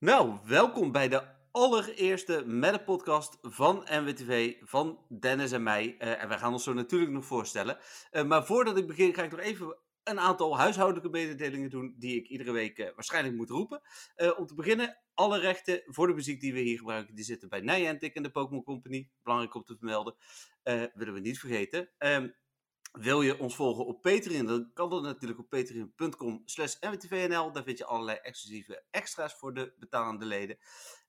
Nou, welkom bij de allereerste Meta podcast van NWTV, van Dennis en mij. Uh, en wij gaan ons zo natuurlijk nog voorstellen. Uh, maar voordat ik begin, ga ik nog even een aantal huishoudelijke mededelingen doen die ik iedere week uh, waarschijnlijk moet roepen. om te beginnen, alle rechten voor de muziek die we hier gebruiken, die zitten bij Niantic en de Pokémon Company. Belangrijk om te vermelden. willen we niet vergeten. Um, wil je ons volgen op Patreon? Dan kan dat natuurlijk op patreon.com slash. Daar vind je allerlei exclusieve extra's voor de betalende leden.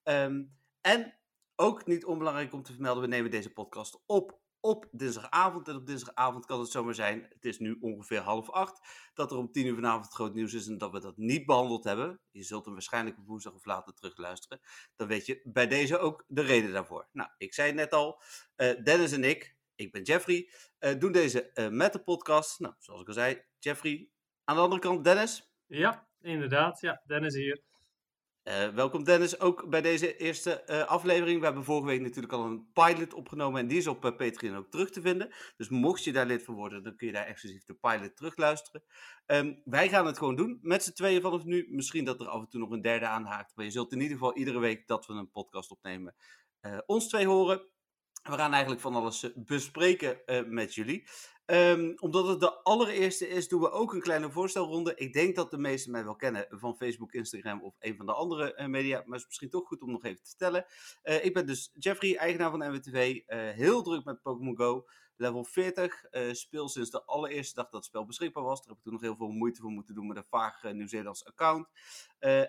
Um, en ook niet onbelangrijk om te vermelden, we nemen deze podcast op op dinsdagavond. En op dinsdagavond kan het zomaar zijn, het is nu ongeveer half acht, dat er om tien uur vanavond groot nieuws is en dat we dat niet behandeld hebben. Je zult hem waarschijnlijk op woensdag of later terugluisteren. Dan weet je bij deze ook de reden daarvoor. Nou, ik zei het net al, uh, Dennis en ik, ik ben Jeffrey, uh, doen deze uh, met de podcast. Nou, zoals ik al zei, Jeffrey. Aan de andere kant, Dennis. Ja, inderdaad. Ja, Dennis hier. Uh, welkom Dennis, ook bij deze eerste uh, aflevering. We hebben vorige week natuurlijk al een pilot opgenomen en die is op uh, Patreon ook terug te vinden. Dus mocht je daar lid van worden, dan kun je daar exclusief de pilot terugluisteren. Um, wij gaan het gewoon doen, met z'n tweeën vanaf nu. Misschien dat er af en toe nog een derde aanhaakt, maar je zult in ieder geval iedere week dat we een podcast opnemen ons twee horen. We gaan eigenlijk van alles eh, bespreken uh, met jullie. Um, omdat het de allereerste is, doen we ook een kleine voorstelronde. Ik denk dat de meesten mij wel kennen van Facebook, Instagram of een van de andere uh, media. Maar het is misschien toch goed om nog even te vertellen. Uh, ik ben dus Jeffrey, eigenaar van NWTV. heel druk met Pokémon Go. Level 40. speel sinds de allereerste dag dat het spel beschikbaar was. Daar heb ik toen nog heel veel moeite voor moeten doen met een vaag Nieuw-Zeelands account.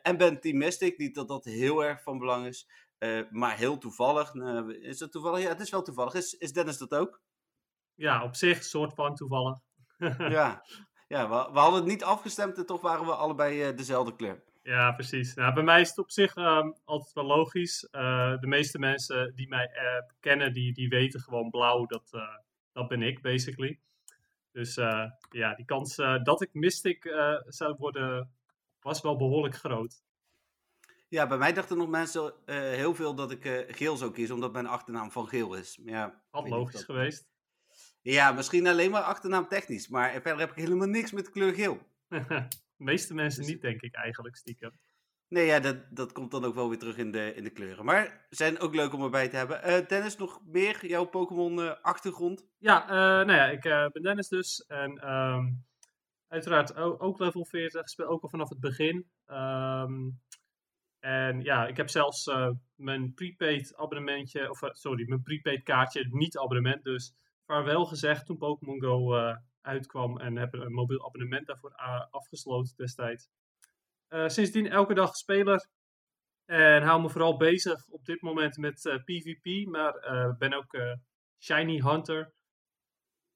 en ben Team Mystic. Niet dat dat heel erg van belang is. Uh, maar heel toevallig. Uh, is het toevallig? Ja, het is wel toevallig. Is, is Dennis dat ook? Ja, op zich, soort van toevallig. ja, ja we, we, hadden het niet afgestemd en toch waren we allebei uh, dezelfde kleur. Ja, precies. Nou, bij mij is het op zich um, altijd wel logisch. de meeste mensen die mij kennen, die, die weten gewoon blauw, dat, dat ben ik, basically. Dus ja, die kans dat ik Mystic zou worden, was wel behoorlijk groot. Ja, bij mij dachten nog mensen uh, heel veel dat ik uh, geel zou kiezen, omdat mijn achternaam van geel is. Ja, Had logisch dat... geweest. Ja, misschien alleen maar achternaam technisch, maar verder heb ik helemaal niks met de kleur geel. de meeste mensen dus... niet, denk ik eigenlijk, stiekem. Nee, ja, dat, dat komt dan ook wel weer terug in de, in de kleuren. Maar zijn ook leuk om erbij te hebben. Uh, Dennis, nog meer jouw Pokémon-achtergrond? ja, nou ja, ik ben Dennis dus. En um, uiteraard ook, ook level 40, speel ook al vanaf het begin. Um, en ja, ik heb zelfs uh, mijn prepaid abonnementje, of uh, sorry, mijn prepaid kaartje, niet abonnement, dus vaarwel gezegd toen Pokémon Go uh, uitkwam en heb een mobiel abonnement daarvoor afgesloten destijds. sindsdien elke dag speler en hou me vooral bezig op dit moment met PvP, maar ben ook Shiny Hunter.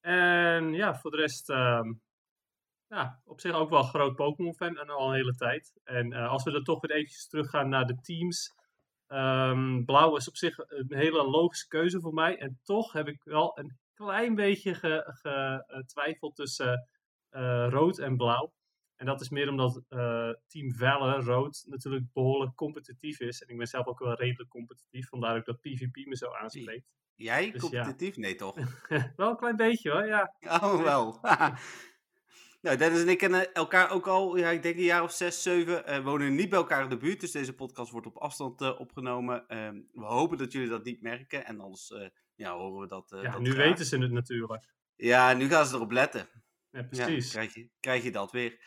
En ja, voor de rest ehm, ja, op zich ook wel een groot Pokémon-fan en al een hele tijd. En uh, als we dan toch weer eventjes teruggaan naar de teams. Um, blauw is op zich een hele logische keuze voor mij. En toch heb ik wel een klein beetje getwijfeld ge, tussen uh, rood en blauw. En dat is meer omdat Team Valor, rood, natuurlijk behoorlijk competitief is. En ik ben zelf ook wel redelijk competitief, vandaar ook dat PvP me zo aanspreekt. Jij? Dus competitief? Ja. Nee, toch? wel een klein beetje hoor, ja. Oh, wel. Nou, Dennis en ik kennen elkaar ook al, ja, ik denk een jaar of zes, zeven. Uh, wonen niet bij elkaar in de buurt, dus deze podcast wordt op afstand uh, opgenomen. Uh, we hopen dat jullie dat niet merken en anders uh, ja, horen we dat. ja, dat nu graag. weten ze het natuurlijk. Ja, nu gaan ze erop letten. Ja, precies. Ja, krijg, je, krijg je dat weer.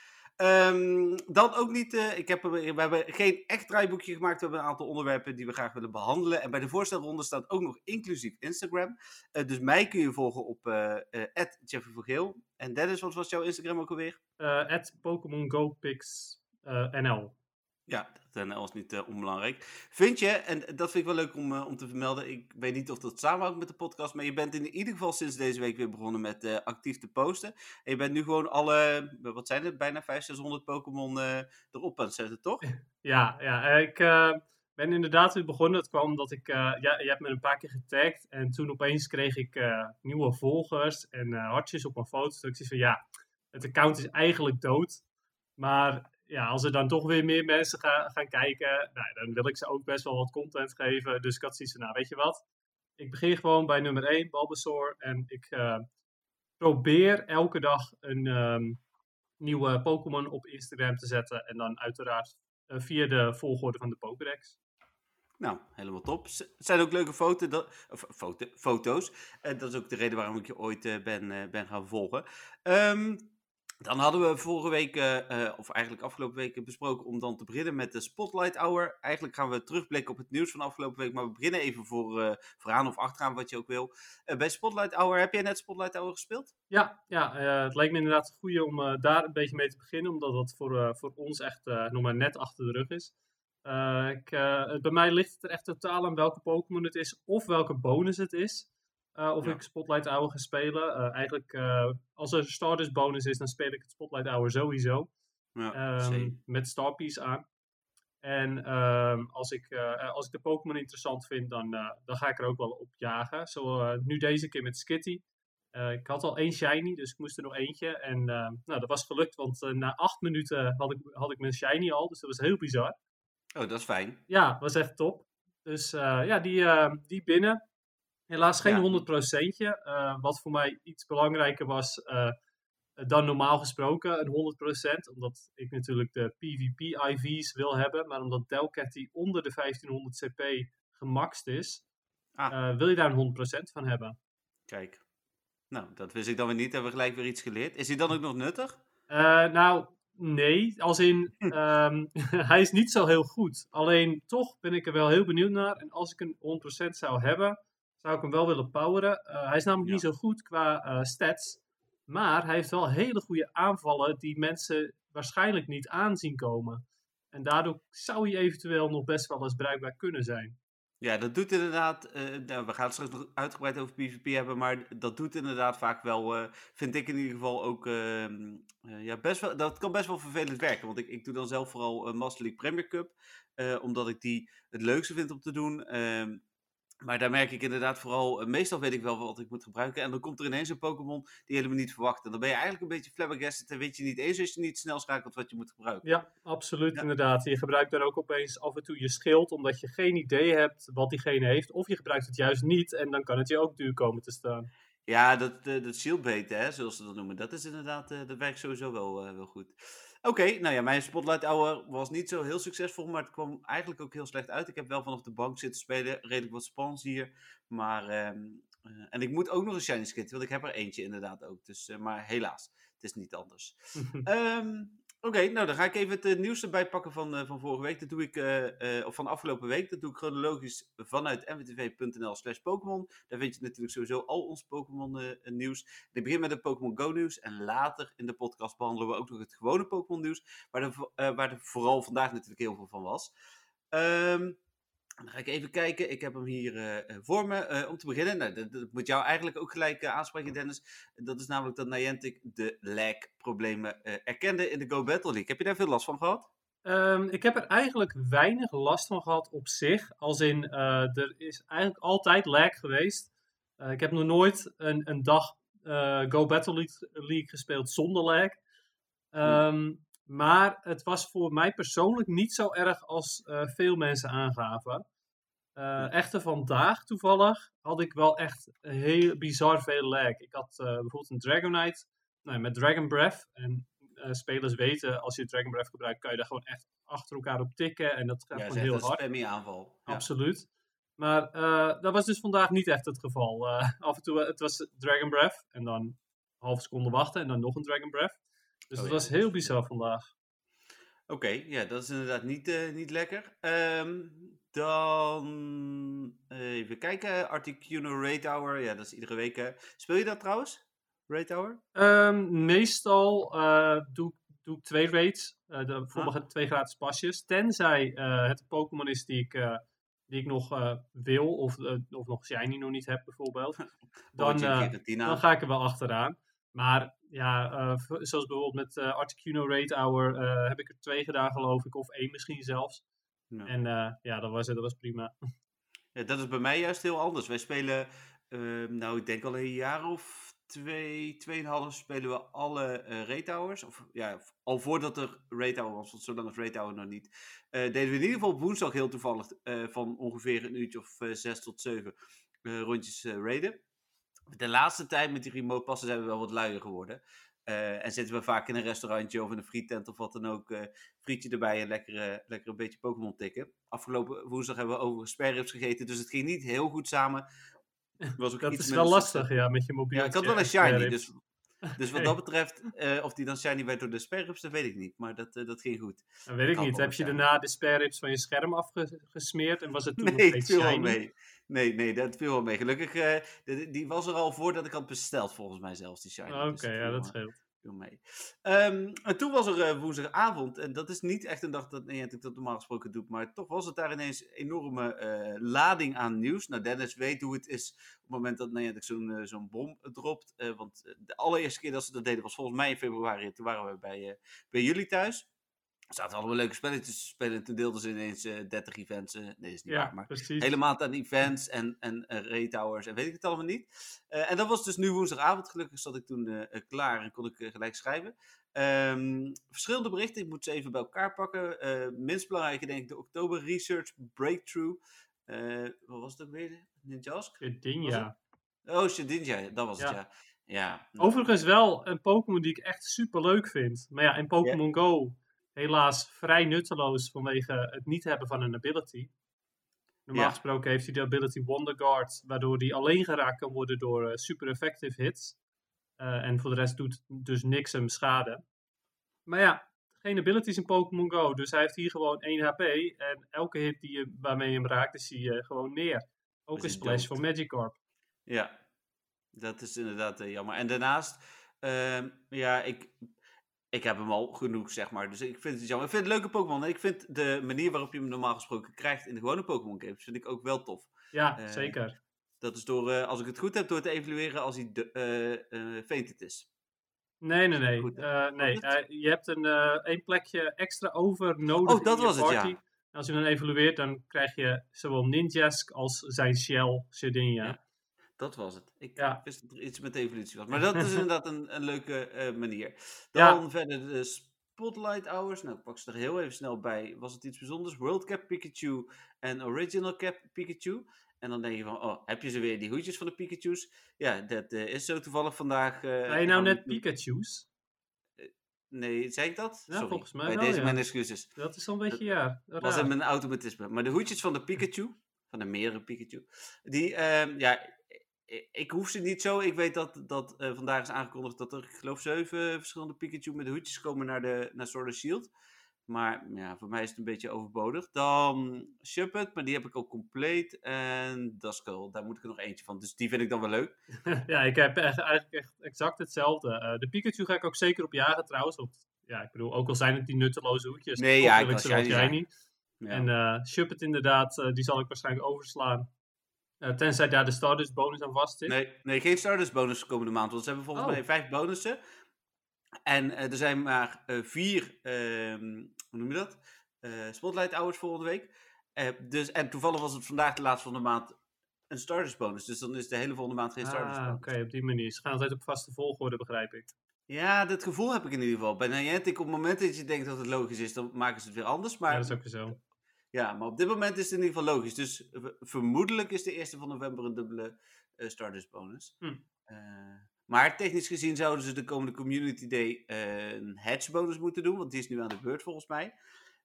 Um, dan ook niet, uh, ik heb, we hebben geen echt draaiboekje gemaakt. We hebben een aantal onderwerpen die we graag willen behandelen. En bij de voorstelronde staat ook nog inclusief Instagram. Uh, dus mij kun je volgen op uh, Jeffrey Vergeel. En Dennis, wat was jouw Instagram ook alweer? Go Pix NL. Ja, dat NL is niet uh, onbelangrijk. Vind je, en dat vind ik wel leuk om, uh, om te vermelden, ik weet niet of dat samenhangt met de podcast, maar je bent in ieder geval sinds deze week weer begonnen met uh, actief te posten. En je bent nu gewoon alle, wat zijn het, bijna 500, 600 Pokémon erop aan het zetten, toch? Ja, ja ik ben inderdaad weer begonnen. Het kwam omdat ik, ja, je hebt me een paar keer getagd en toen opeens kreeg ik nieuwe volgers en hartjes op mijn foto's. Dus ik van ja, het account is eigenlijk dood. Maar ja, als er dan toch weer meer mensen gaan, gaan kijken, nou, dan wil ik ze ook best wel wat content geven. Dus ik had zoiets van, nou weet je wat, ik begin gewoon bij nummer 1, Bulbasaur. En ik uh, probeer elke dag een um, nieuwe Pokémon op Instagram te zetten. En dan uiteraard via de volgorde van de Pokédex. Nou, helemaal top. Het zijn ook leuke foto, foto's. En dat is ook de reden waarom ik je ooit ben, ben gaan volgen. Um, dan hadden we vorige week, uh, of eigenlijk afgelopen week, besproken om dan te beginnen met de Spotlight Hour. Eigenlijk gaan we terugblikken op het nieuws van afgelopen week, maar we beginnen even voor, uh, vooraan of achteraan, wat je ook wil. bij Spotlight Hour, heb jij net Spotlight Hour gespeeld? Ja, ja het lijkt me inderdaad goed om daar een beetje mee te beginnen, omdat dat voor, voor ons echt nog maar net achter de rug is. Ik, bij mij ligt het er echt totaal aan welke Pokémon het is of welke bonus het is. Uh, of ik Spotlight Hour ga spelen. Uh, eigenlijk, uh, als er een Stardust bonus is, dan speel ik het Spotlight Hour sowieso. Ja, um, met Starpiece aan. En um, als, ik, als ik de Pokémon interessant vind, dan, dan ga ik er ook wel op jagen. Zo nu deze keer met Skitty. ik had al één Shiny, dus ik moest er nog eentje. En nou, dat was gelukt, want na acht minuten had ik, had ik mijn Shiny al. Dus dat was heel bizar. Oh, dat is fijn. Ja, was echt top. Dus ja, die, die binnen. Helaas geen ja. 100%. Uh, wat voor mij iets belangrijker was uh, dan normaal gesproken, een 100%. Omdat ik natuurlijk de PvP-IV's wil hebben. Maar omdat Delcat onder de 1500 CP gemaxt is, ah. uh, wil je daar een 100% van hebben. Kijk. Nou, dat wist ik dan weer niet. Hebben we gelijk weer iets geleerd. Is hij dan ook nog nuttig? nou, nee. Als in, um, hij is niet zo heel goed. Alleen toch ben ik er wel heel benieuwd naar. En als ik een 100% zou hebben zou ik hem wel willen poweren. Uh, hij is namelijk niet zo goed qua uh, stats. Maar hij heeft wel hele goede aanvallen die mensen waarschijnlijk niet aanzien komen. En daardoor zou hij eventueel nog best wel eens bruikbaar kunnen zijn. Ja, dat doet inderdaad. Uh, nou, we gaan het straks nog uitgebreid over PvP hebben, maar dat doet inderdaad vaak wel, uh, vind ik in ieder geval ook, uh, ja, best wel, dat kan best wel vervelend werken. Want ik, ik doe dan zelf vooral Master League Premier Cup, omdat ik die het leukste vind om te doen. Maar daar merk ik inderdaad vooral, eh, meestal weet ik wel wat ik moet gebruiken. En dan komt er ineens een Pokémon die helemaal niet verwacht. En dan ben je eigenlijk een beetje flabbergasted en weet je niet eens als je niet snel schakelt wat je moet gebruiken. Ja, absoluut inderdaad. Je gebruikt dan ook opeens af en toe je schild, omdat je geen idee hebt wat diegene heeft. Of je gebruikt het juist niet en dan kan het je ook duur komen te staan. Ja, dat, dat, dat shieldbait, hè, zoals ze dat noemen, dat is inderdaad, eh, dat werkt sowieso wel, wel goed. Oké, nou ja, mijn Spotlight Hour was niet zo heel succesvol, maar het kwam eigenlijk ook heel slecht uit. Ik heb wel vanaf de bank zitten spelen, redelijk wat spans hier. Maar, ehm, eh, en ik moet ook nog een Shiny Skit, want ik heb er eentje inderdaad ook. Dus, uh, maar helaas, het is niet anders. um, Oké, nou dan ga ik even het uh, nieuws erbij pakken van, uh, van vorige week. Dat doe ik, uh, of van afgelopen week. Dat doe ik chronologisch vanuit mwtv.nl slash Pokémon. Daar vind je natuurlijk sowieso al ons Pokémon nieuws. Ik begin met het Pokémon Go nieuws. En later in de podcast behandelen we ook nog het gewone Pokémon nieuws. Waar er, waar er vooral vandaag natuurlijk heel veel van was. Um, dan ga ik even kijken. Ik heb hem hier uh, voor me. Uh, om te beginnen, nou, dat, dat, moet jou eigenlijk ook gelijk uh, aanspreken, Dennis. Dat is namelijk dat Niantic de lag-problemen erkende in de Go Battle League. Heb je daar veel last van gehad? Um, ik heb er eigenlijk weinig last van gehad op zich. Als in, er is eigenlijk altijd lag geweest. ik heb nog nooit een, een dag Go Battle League, League, gespeeld zonder lag. Um, maar het was voor mij persoonlijk niet zo erg als uh, veel mensen aangaven. Uh, echter vandaag toevallig had ik wel echt heel bizar veel lag. Ik had uh, bijvoorbeeld een Dragonite nou, met Dragon Breath. En spelers weten, als je Dragon Breath gebruikt, kan je daar gewoon echt achter elkaar op tikken. En dat gaat ja, gewoon heel hard. Ja, aanval. Absoluut. Maar dat was dus vandaag niet echt het geval. af en toe, het was Dragon Breath. En dan een halve seconde wachten en dan nog een Dragon Breath. Dus oh, het was heel bizar vandaag. Oké, ja, dat is inderdaad niet, uh, niet lekker. Um, dan even kijken. Articuno Rate Hour. Ja, dat is iedere week. Uh, speel je dat trouwens? Rate Hour? Um, meestal uh, doe, doe ik twee. Uh, de, bijvoorbeeld ah. twee gratis pasjes. Tenzij het Pokémon is die ik, die ik nog wil. Of, of nog Shiny nog niet heb bijvoorbeeld. dan, dan ga ik er wel achteraan. Maar ja, uh, zoals bijvoorbeeld met uh, Articuno Rate Hour uh, heb ik er twee gedaan geloof ik, of één misschien zelfs. Ja. En ja, dat was, dat was prima. Ja, dat is bij mij juist heel anders. Wij spelen, ehm, nou ik denk al een jaar of twee, tweeënhalf spelen we alle Rate Hours. Of ja, al voordat er Rate Hour was, want zolang als Rate Hour nog niet. deden we in ieder geval op woensdag heel toevallig van ongeveer een uurtje of zes tot zeven rondjes raiden de laatste tijd met die remote passen zijn we wel wat luier geworden. Eh, en zitten we vaak in een restaurantje of in een frietent of wat dan ook. eh, frietje erbij en lekker, lekker een beetje Pokémon tikken. Afgelopen woensdag hebben we overigens spareribs gegeten. Dus het ging niet heel goed samen. Was ook Dat iets is wel lastig, ja, met je mobiel. Ja, ik had wel een shiny. Dus, dus wat dat betreft, eh, of die dan shiny werd door de spareribs, dat weet ik niet. Maar dat, dat ging goed. Dat weet ik niet. Heb je daarna de spare ribs van je scherm afgesmeerd en was het toen nog Nee, het steeds shiny? mee. Nee, nee, dat viel wel mee. Gelukkig, eh, die, die was er al voordat ik had besteld, volgens mij zelfs, die shiny. Oké, Dus het ja, dat scheelt. mee. Ehm, en toen was er eh, woensdagavond, en dat is niet echt een dag dat Niantic dat normaal gesproken doet, maar toch was het daar ineens een enorme eh, lading aan nieuws. Nou, Dennis weet hoe het is op het moment dat Niantic zo'n eh, zo'n bom dropt. want de allereerste keer dat ze dat deden was volgens mij in februari. Toen waren we bij, bij jullie thuis. Er zaten allemaal leuke spelletjes te spelen. Toen deelden ze ineens eh 30 events. eh, nee, is niet Ja, waar, maar precies. hele maand aan events en, en eh, raid towers en weet ik het allemaal niet. Eh, en dat was dus nu woensdagavond. Gelukkig zat ik toen eh, eh, klaar en kon ik eh, gelijk schrijven. Ehm, verschillende berichten, ik moet ze even bij elkaar pakken. Eh, minst belangrijke denk ik de oktober research breakthrough. Eh, wat was het ook weer? Ninjask? Shedinja. Oh, Shedinja, dat was het Ja. ja. Ja, nou, Overigens wel een Pokémon die ik echt super leuk vind. Maar ja, in Pokémon Go helaas vrij nutteloos vanwege het niet hebben van een ability. Normaal Ja. gesproken heeft hij de ability Wonder Guard, waardoor hij alleen geraakt kan worden door eh, super effective hits. Eh, en voor de rest doet dus niks hem schade. Maar ja, geen abilities in Pokémon Go. Dus hij heeft hier gewoon 1 HP. En elke hit die je, waarmee je hem raakt, is hij eh, gewoon neer. Ook een splash dood. van Magikarp. Ja, dat is inderdaad jammer. En daarnaast, ehm, ja, ik, ik heb hem al genoeg, zeg maar. Dus ik vind het jammer. Ik vind het leuke Pokémon. Ik vind de manier waarop je hem normaal gesproken krijgt in de gewone Pokémon games, vind ik ook wel tof. Ja, Eh, zeker. Dat is door, eh, als ik het goed heb, door te evalueren als hij de, fainted is. Nee, nee, nee. Nee. je hebt een één plekje extra over nodig Oh, dat in je was het, ja. party. Als je hem dan evalueert, dan krijg je zowel Ninjask als zijn Shell Shedinja. Ja. Dat was het. Ik Ja. wist dat er iets met evolutie was. Maar dat is inderdaad een, een leuke eh, manier. Ja. Dan verder de Spotlight Hours. Nou, ik pak ze er heel even snel bij. Was het iets bijzonders? World Cap Pikachu en Original Cap Pikachu. En dan denk je van, oh, heb je ze weer, die hoedjes van de Pikachu's? Ja, dat eh, is zo toevallig vandaag. eh, Zei je nou net Pikachu's? Nee, zei ik dat? Ja, Sorry. volgens mij Bij wel, deze ja. mijn excuses. Dat is zo'n beetje, ja. Dat was raar. in mijn automatisme. Maar de hoedjes van de Pikachu, van de meerdere Pikachu, die, ehm, ja, ik, ik hoef ze niet zo. Ik weet dat, dat eh, vandaag is aangekondigd dat er, ik geloof, zeven verschillende Pikachu met hoedjes komen naar, de, naar Sword and Shield. Maar ja, voor mij is het een beetje overbodig. Dan Shuppet, maar die heb ik ook compleet. En Duskull, daar moet ik er nog eentje van. Dus die vind ik dan wel leuk. ja, ik heb echt, eigenlijk echt exact hetzelfde. Eh, de Pikachu ga ik ook zeker op jagen trouwens. Want, ja, ik bedoel, ook al zijn het die nutteloze hoedjes. Nee, ja, ik shiny zijn. shiny. Ja. En eh Shuppet inderdaad, eh, die zal ik waarschijnlijk overslaan. Eh, tenzij daar de Stardust bonus aan vast zit. Nee, nee, geen Stardust bonus komende maand. Want ze hebben volgens Oh. mij vijf bonussen. En eh, er zijn maar eh, vier, ehm, hoe noem je dat? Spotlight Hours volgende week. Dus, en toevallig was het vandaag de laatste van de maand een Stardust bonus. Dus dan is de hele volgende maand geen Stardust Ah, bonus. oké, op die manier. Ze gaan altijd op vaste volgorde, begrijp ik. Ja, dat gevoel heb ik in ieder geval. Bij Niantic, op het moment dat je denkt dat het logisch is, dan maken ze het weer anders. Maar ja, dat is ook weer zo. Ja, maar op dit moment is het in ieder geval logisch. Dus v- vermoedelijk is de eerste van november een dubbele eh, Stardust bonus. Hm. Eh, maar technisch gezien zouden ze de komende Community Day eh, een Hedge bonus moeten doen, want die is nu aan de beurt volgens mij.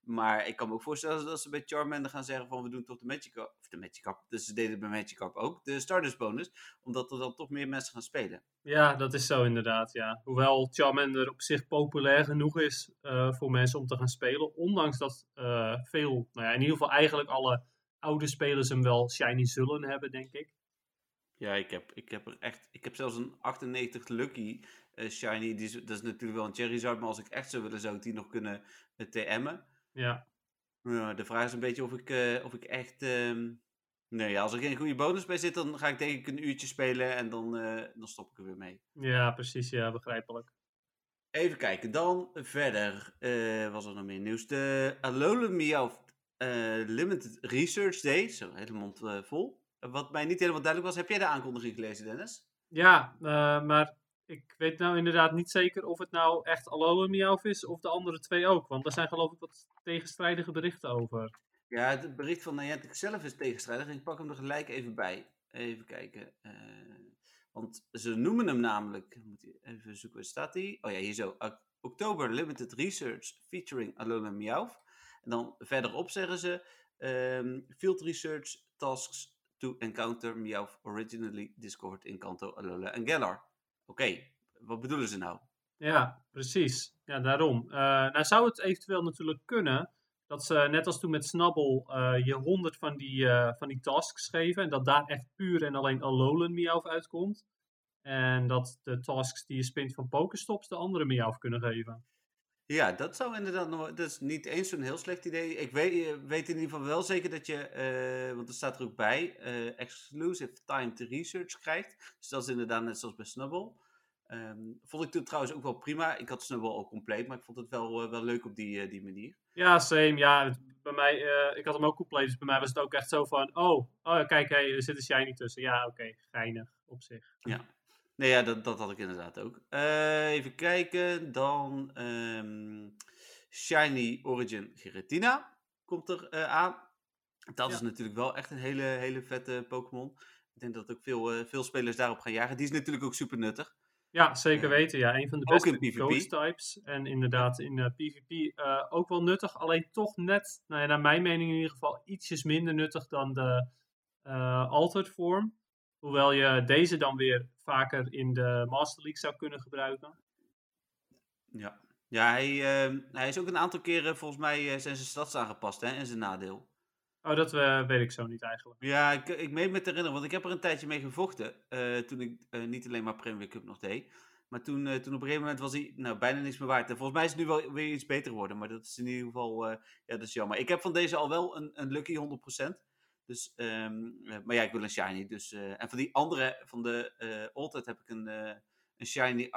Maar ik kan me ook voorstellen dat ze bij Charmander gaan zeggen van we doen toch de Magikarp, of de Magikarp, dus ze deden het bij Magikarp ook, de Stardust bonus, omdat er dan toch meer mensen gaan spelen. Ja, dat is zo inderdaad, ja. Hoewel Charmander op zich populair genoeg is eh, voor mensen om te gaan spelen. Ondanks dat eh, veel, nou ja, in ieder geval eigenlijk alle oude spelers hem wel shiny zullen hebben, denk ik. Ja, ik heb, ik heb er echt. Ik heb zelfs een 98 Lucky eh, Shiny. Die dat is natuurlijk wel een Charizard. Maar als ik echt zou willen, zou ik die nog kunnen TM'en. Ja, Ja, de vraag is een beetje of ik, eh, of ik echt. ehm, Nee, als er geen goede bonus bij zit, dan ga ik denk ik een uurtje spelen en dan, eh, dan stop ik er weer mee. ja precies, ja, begrijpelijk. Even kijken, dan verder. eh was er nog meer nieuws? De Alola eh, Limited Research Day. Zo, hele mond eh, vol. Wat mij niet helemaal duidelijk was, heb jij de aankondiging gelezen, Dennis? Ja, maar ik weet nou inderdaad niet zeker of het nou echt Alola Meowth is of de andere twee ook. Want daar zijn geloof ik wat tegenstrijdige berichten over. Ja, het bericht van Niantic zelf is tegenstrijdig. Ik pak hem er gelijk even bij. Even kijken. eh, Want ze noemen hem namelijk, moet even zoeken, waar staat hij? Oh ja, hier zo. Oktober Limited Research featuring Alola Meowth. En dan verderop zeggen ze ehm, Field Research Tasks to Encounter Meowth originally discovered in Kanto, Alola en Galar. Oké, wat bedoelen ze nou? Ja, precies. Ja, daarom. Uh, nou zou het eventueel natuurlijk kunnen dat ze, net als toen met Snubble, uh, je honderd van die, uh, van die tasks geven. En dat daar echt puur en alleen Alolan Meowth uitkomt. En dat de tasks die je spint van Pokestops de andere Meowth kunnen geven. Ja, dat zou inderdaad nog. Dat is niet eens zo'n heel slecht idee. Ik weet, weet in ieder geval wel zeker dat je. Uh, want er staat er ook bij. Uh, exclusive time to research krijgt. Dus dat is inderdaad net zoals bij Snubble. Um, vond ik toen trouwens ook wel prima. Ik had Snubble al compleet, maar ik vond het wel, uh, wel leuk op die, die manier. Ja, same. Ja, bij mij, ik had hem ook compleet. Dus bij mij was het ook echt zo van: oh, oh kijk, hey, er zit een shiny tussen. Ja, oké, okay, geinig op zich. Ja. Nee, ja, dat, dat had ik inderdaad ook. Uh, even kijken, dan um, Shiny Origin Giratina komt er uh, aan. Dat ja. is natuurlijk wel echt een hele, hele vette Pokémon. Ik denk dat ook veel, uh, veel spelers daarop gaan jagen. Die is natuurlijk ook super nuttig. Ja, zeker weten. Ja, een van de beste ghost types. En inderdaad in PvP ook wel nuttig. Alleen toch net, nou ja, naar mijn mening in ieder geval, ietsjes minder nuttig dan de altered vorm. Hoewel je deze dan weer vaker in de Master League zou kunnen gebruiken. Ja, ja hij, uh, hij is ook een aantal keren volgens mij uh, zijn zijn stads aangepast hè, in zijn nadeel. Oh, dat uh, weet ik zo niet eigenlijk. Ja, ik, ik meen me te herinneren, want ik heb er een tijdje mee gevochten. toen ik niet alleen maar Premier Cup nog deed. Maar toen, toen op een gegeven moment was hij nou, bijna niks meer waard. En volgens mij is het nu wel weer iets beter geworden. Maar dat is in ieder geval, ja, dat is jammer. Ik heb van deze al wel een, een lucky 100%. Dus, um, maar ja, ik wil een shiny. Dus, uh, en van die andere, van de uh, Altijd heb ik een, een shiny 98%.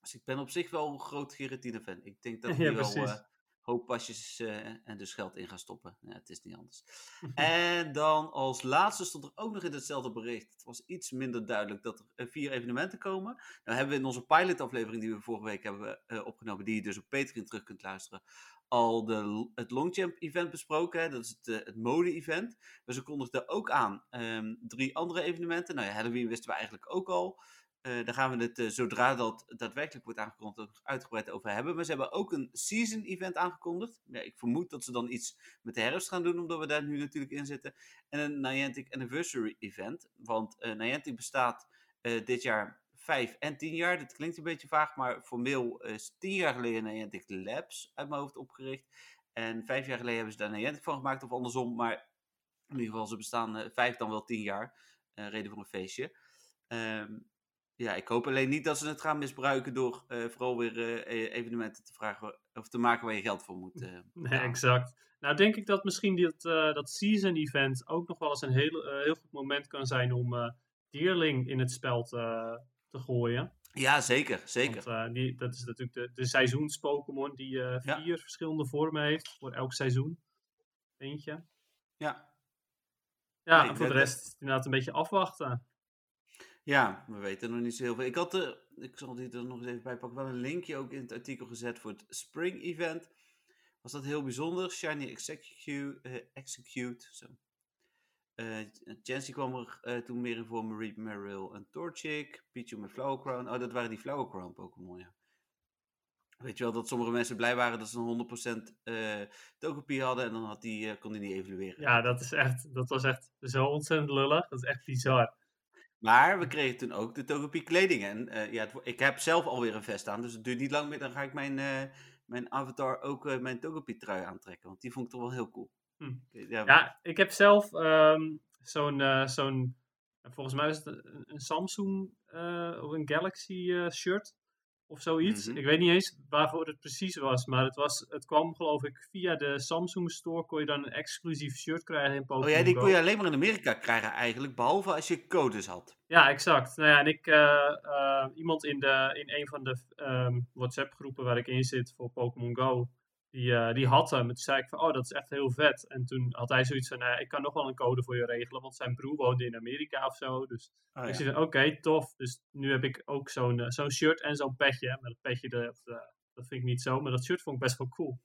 Dus ik ben op zich wel een groot Giratina fan. Ik denk dat ik ja, wel uh, hoop pasjes en dus geld in ga stoppen. Ja, het is niet anders. en dan als laatste stond er ook nog in hetzelfde bericht. Het was iets minder duidelijk dat er vier evenementen komen. Nou hebben we in onze pilot-aflevering die we vorige week hebben opgenomen, die je dus op Patreon terug kunt luisteren, al de, het Longchamp event besproken. Hè? Dat is het, uh, het mode-event. Maar ze kondigden ook aan um, drie andere evenementen. Nou ja, Halloween wisten we eigenlijk ook al. Uh, daar gaan we het, uh, zodra dat daadwerkelijk wordt aangekondigd, uitgebreid over hebben. Maar ze hebben ook een season event aangekondigd. Ik vermoed dat ze dan iets met de herfst gaan doen, omdat we daar nu natuurlijk in zitten. En een Niantic Anniversary event. Want Niantic bestaat dit jaar 5 en 10 jaar. Dat klinkt een beetje vaag, maar formeel is 10 jaar geleden Niantic Labs uit mijn hoofd opgericht. En 5 jaar geleden hebben ze daar Niantic van gemaakt, of andersom. Maar in ieder geval, ze bestaan uh, 5 dan wel 10 jaar. Uh, reden voor een feestje. Um, ja, ik hoop alleen niet dat ze het gaan misbruiken door uh, vooral weer uh, evenementen te vragen of te maken waar je geld voor moet. Uh, nee, exact. Nou, denk ik dat misschien dat, dat season event ook nog wel eens een heel, heel goed moment kan zijn om Dierling in het spel te, te gooien. Ja, zeker. zeker. Want, uh, die, dat is natuurlijk de, de seizoens-Pokémon die uh, vier ja. verschillende vormen heeft voor elk seizoen. Eentje. Ja. Ja, nee, en voor de rest inderdaad een beetje afwachten. Ja, we weten nog niet zo heel veel. Ik had er, ik zal die er nog eens even bij pakken, wel een linkje ook in het artikel gezet voor het Spring Event. Was dat heel bijzonder? Shiny Execute, uh, execute zo. Uh, kwam er uh, toen meer in voor Marie Merrill en Torchic. Pichu met Flower Crown. Oh, dat waren die Flower Crown Pokémon, ja. Weet je wel dat sommige mensen blij waren dat ze een 100% uh, Togepi hadden en dan had die, uh, kon die niet evalueren. Ja, dat, is echt, dat was echt zo ontzettend lullig. Dat is echt bizar. Maar we kregen toen ook de Togepi kleding. En uh, ja, het, ik heb zelf alweer een vest aan, dus het duurt niet lang meer. Dan ga ik mijn, mijn avatar ook mijn Togepi trui aantrekken. Want die vond ik toch wel heel cool. Hm. Ja, ja, ik heb zelf um, zo'n, uh, zo'n, volgens mij is het een, Samsung uh, of een Galaxy uh, shirt of zoiets. -hmm. Ik weet niet eens waarvoor het precies was, maar het, was, het kwam geloof ik via de Samsung store, kon je dan een exclusief shirt krijgen in Pokémon Oh ja, die kon je alleen maar in Amerika krijgen eigenlijk, behalve als je codes had. Ja, exact. Nou ja, en ik, iemand in, de, in een van de um, WhatsApp groepen waar ik in zit voor Pokémon Go, die, uh, die had hem. En toen zei ik van, oh, dat is echt heel vet. En toen had hij zoiets van, uh, ik kan nog wel een code voor je regelen, want zijn broer woonde in Amerika of zo. Dus oh, ik ja. zei, oké, okay, tof. Dus nu heb ik ook zo'n uh, zo'n shirt en zo'n petje. Maar dat petje, dat, dat vind ik niet zo, maar dat shirt vond ik best wel cool.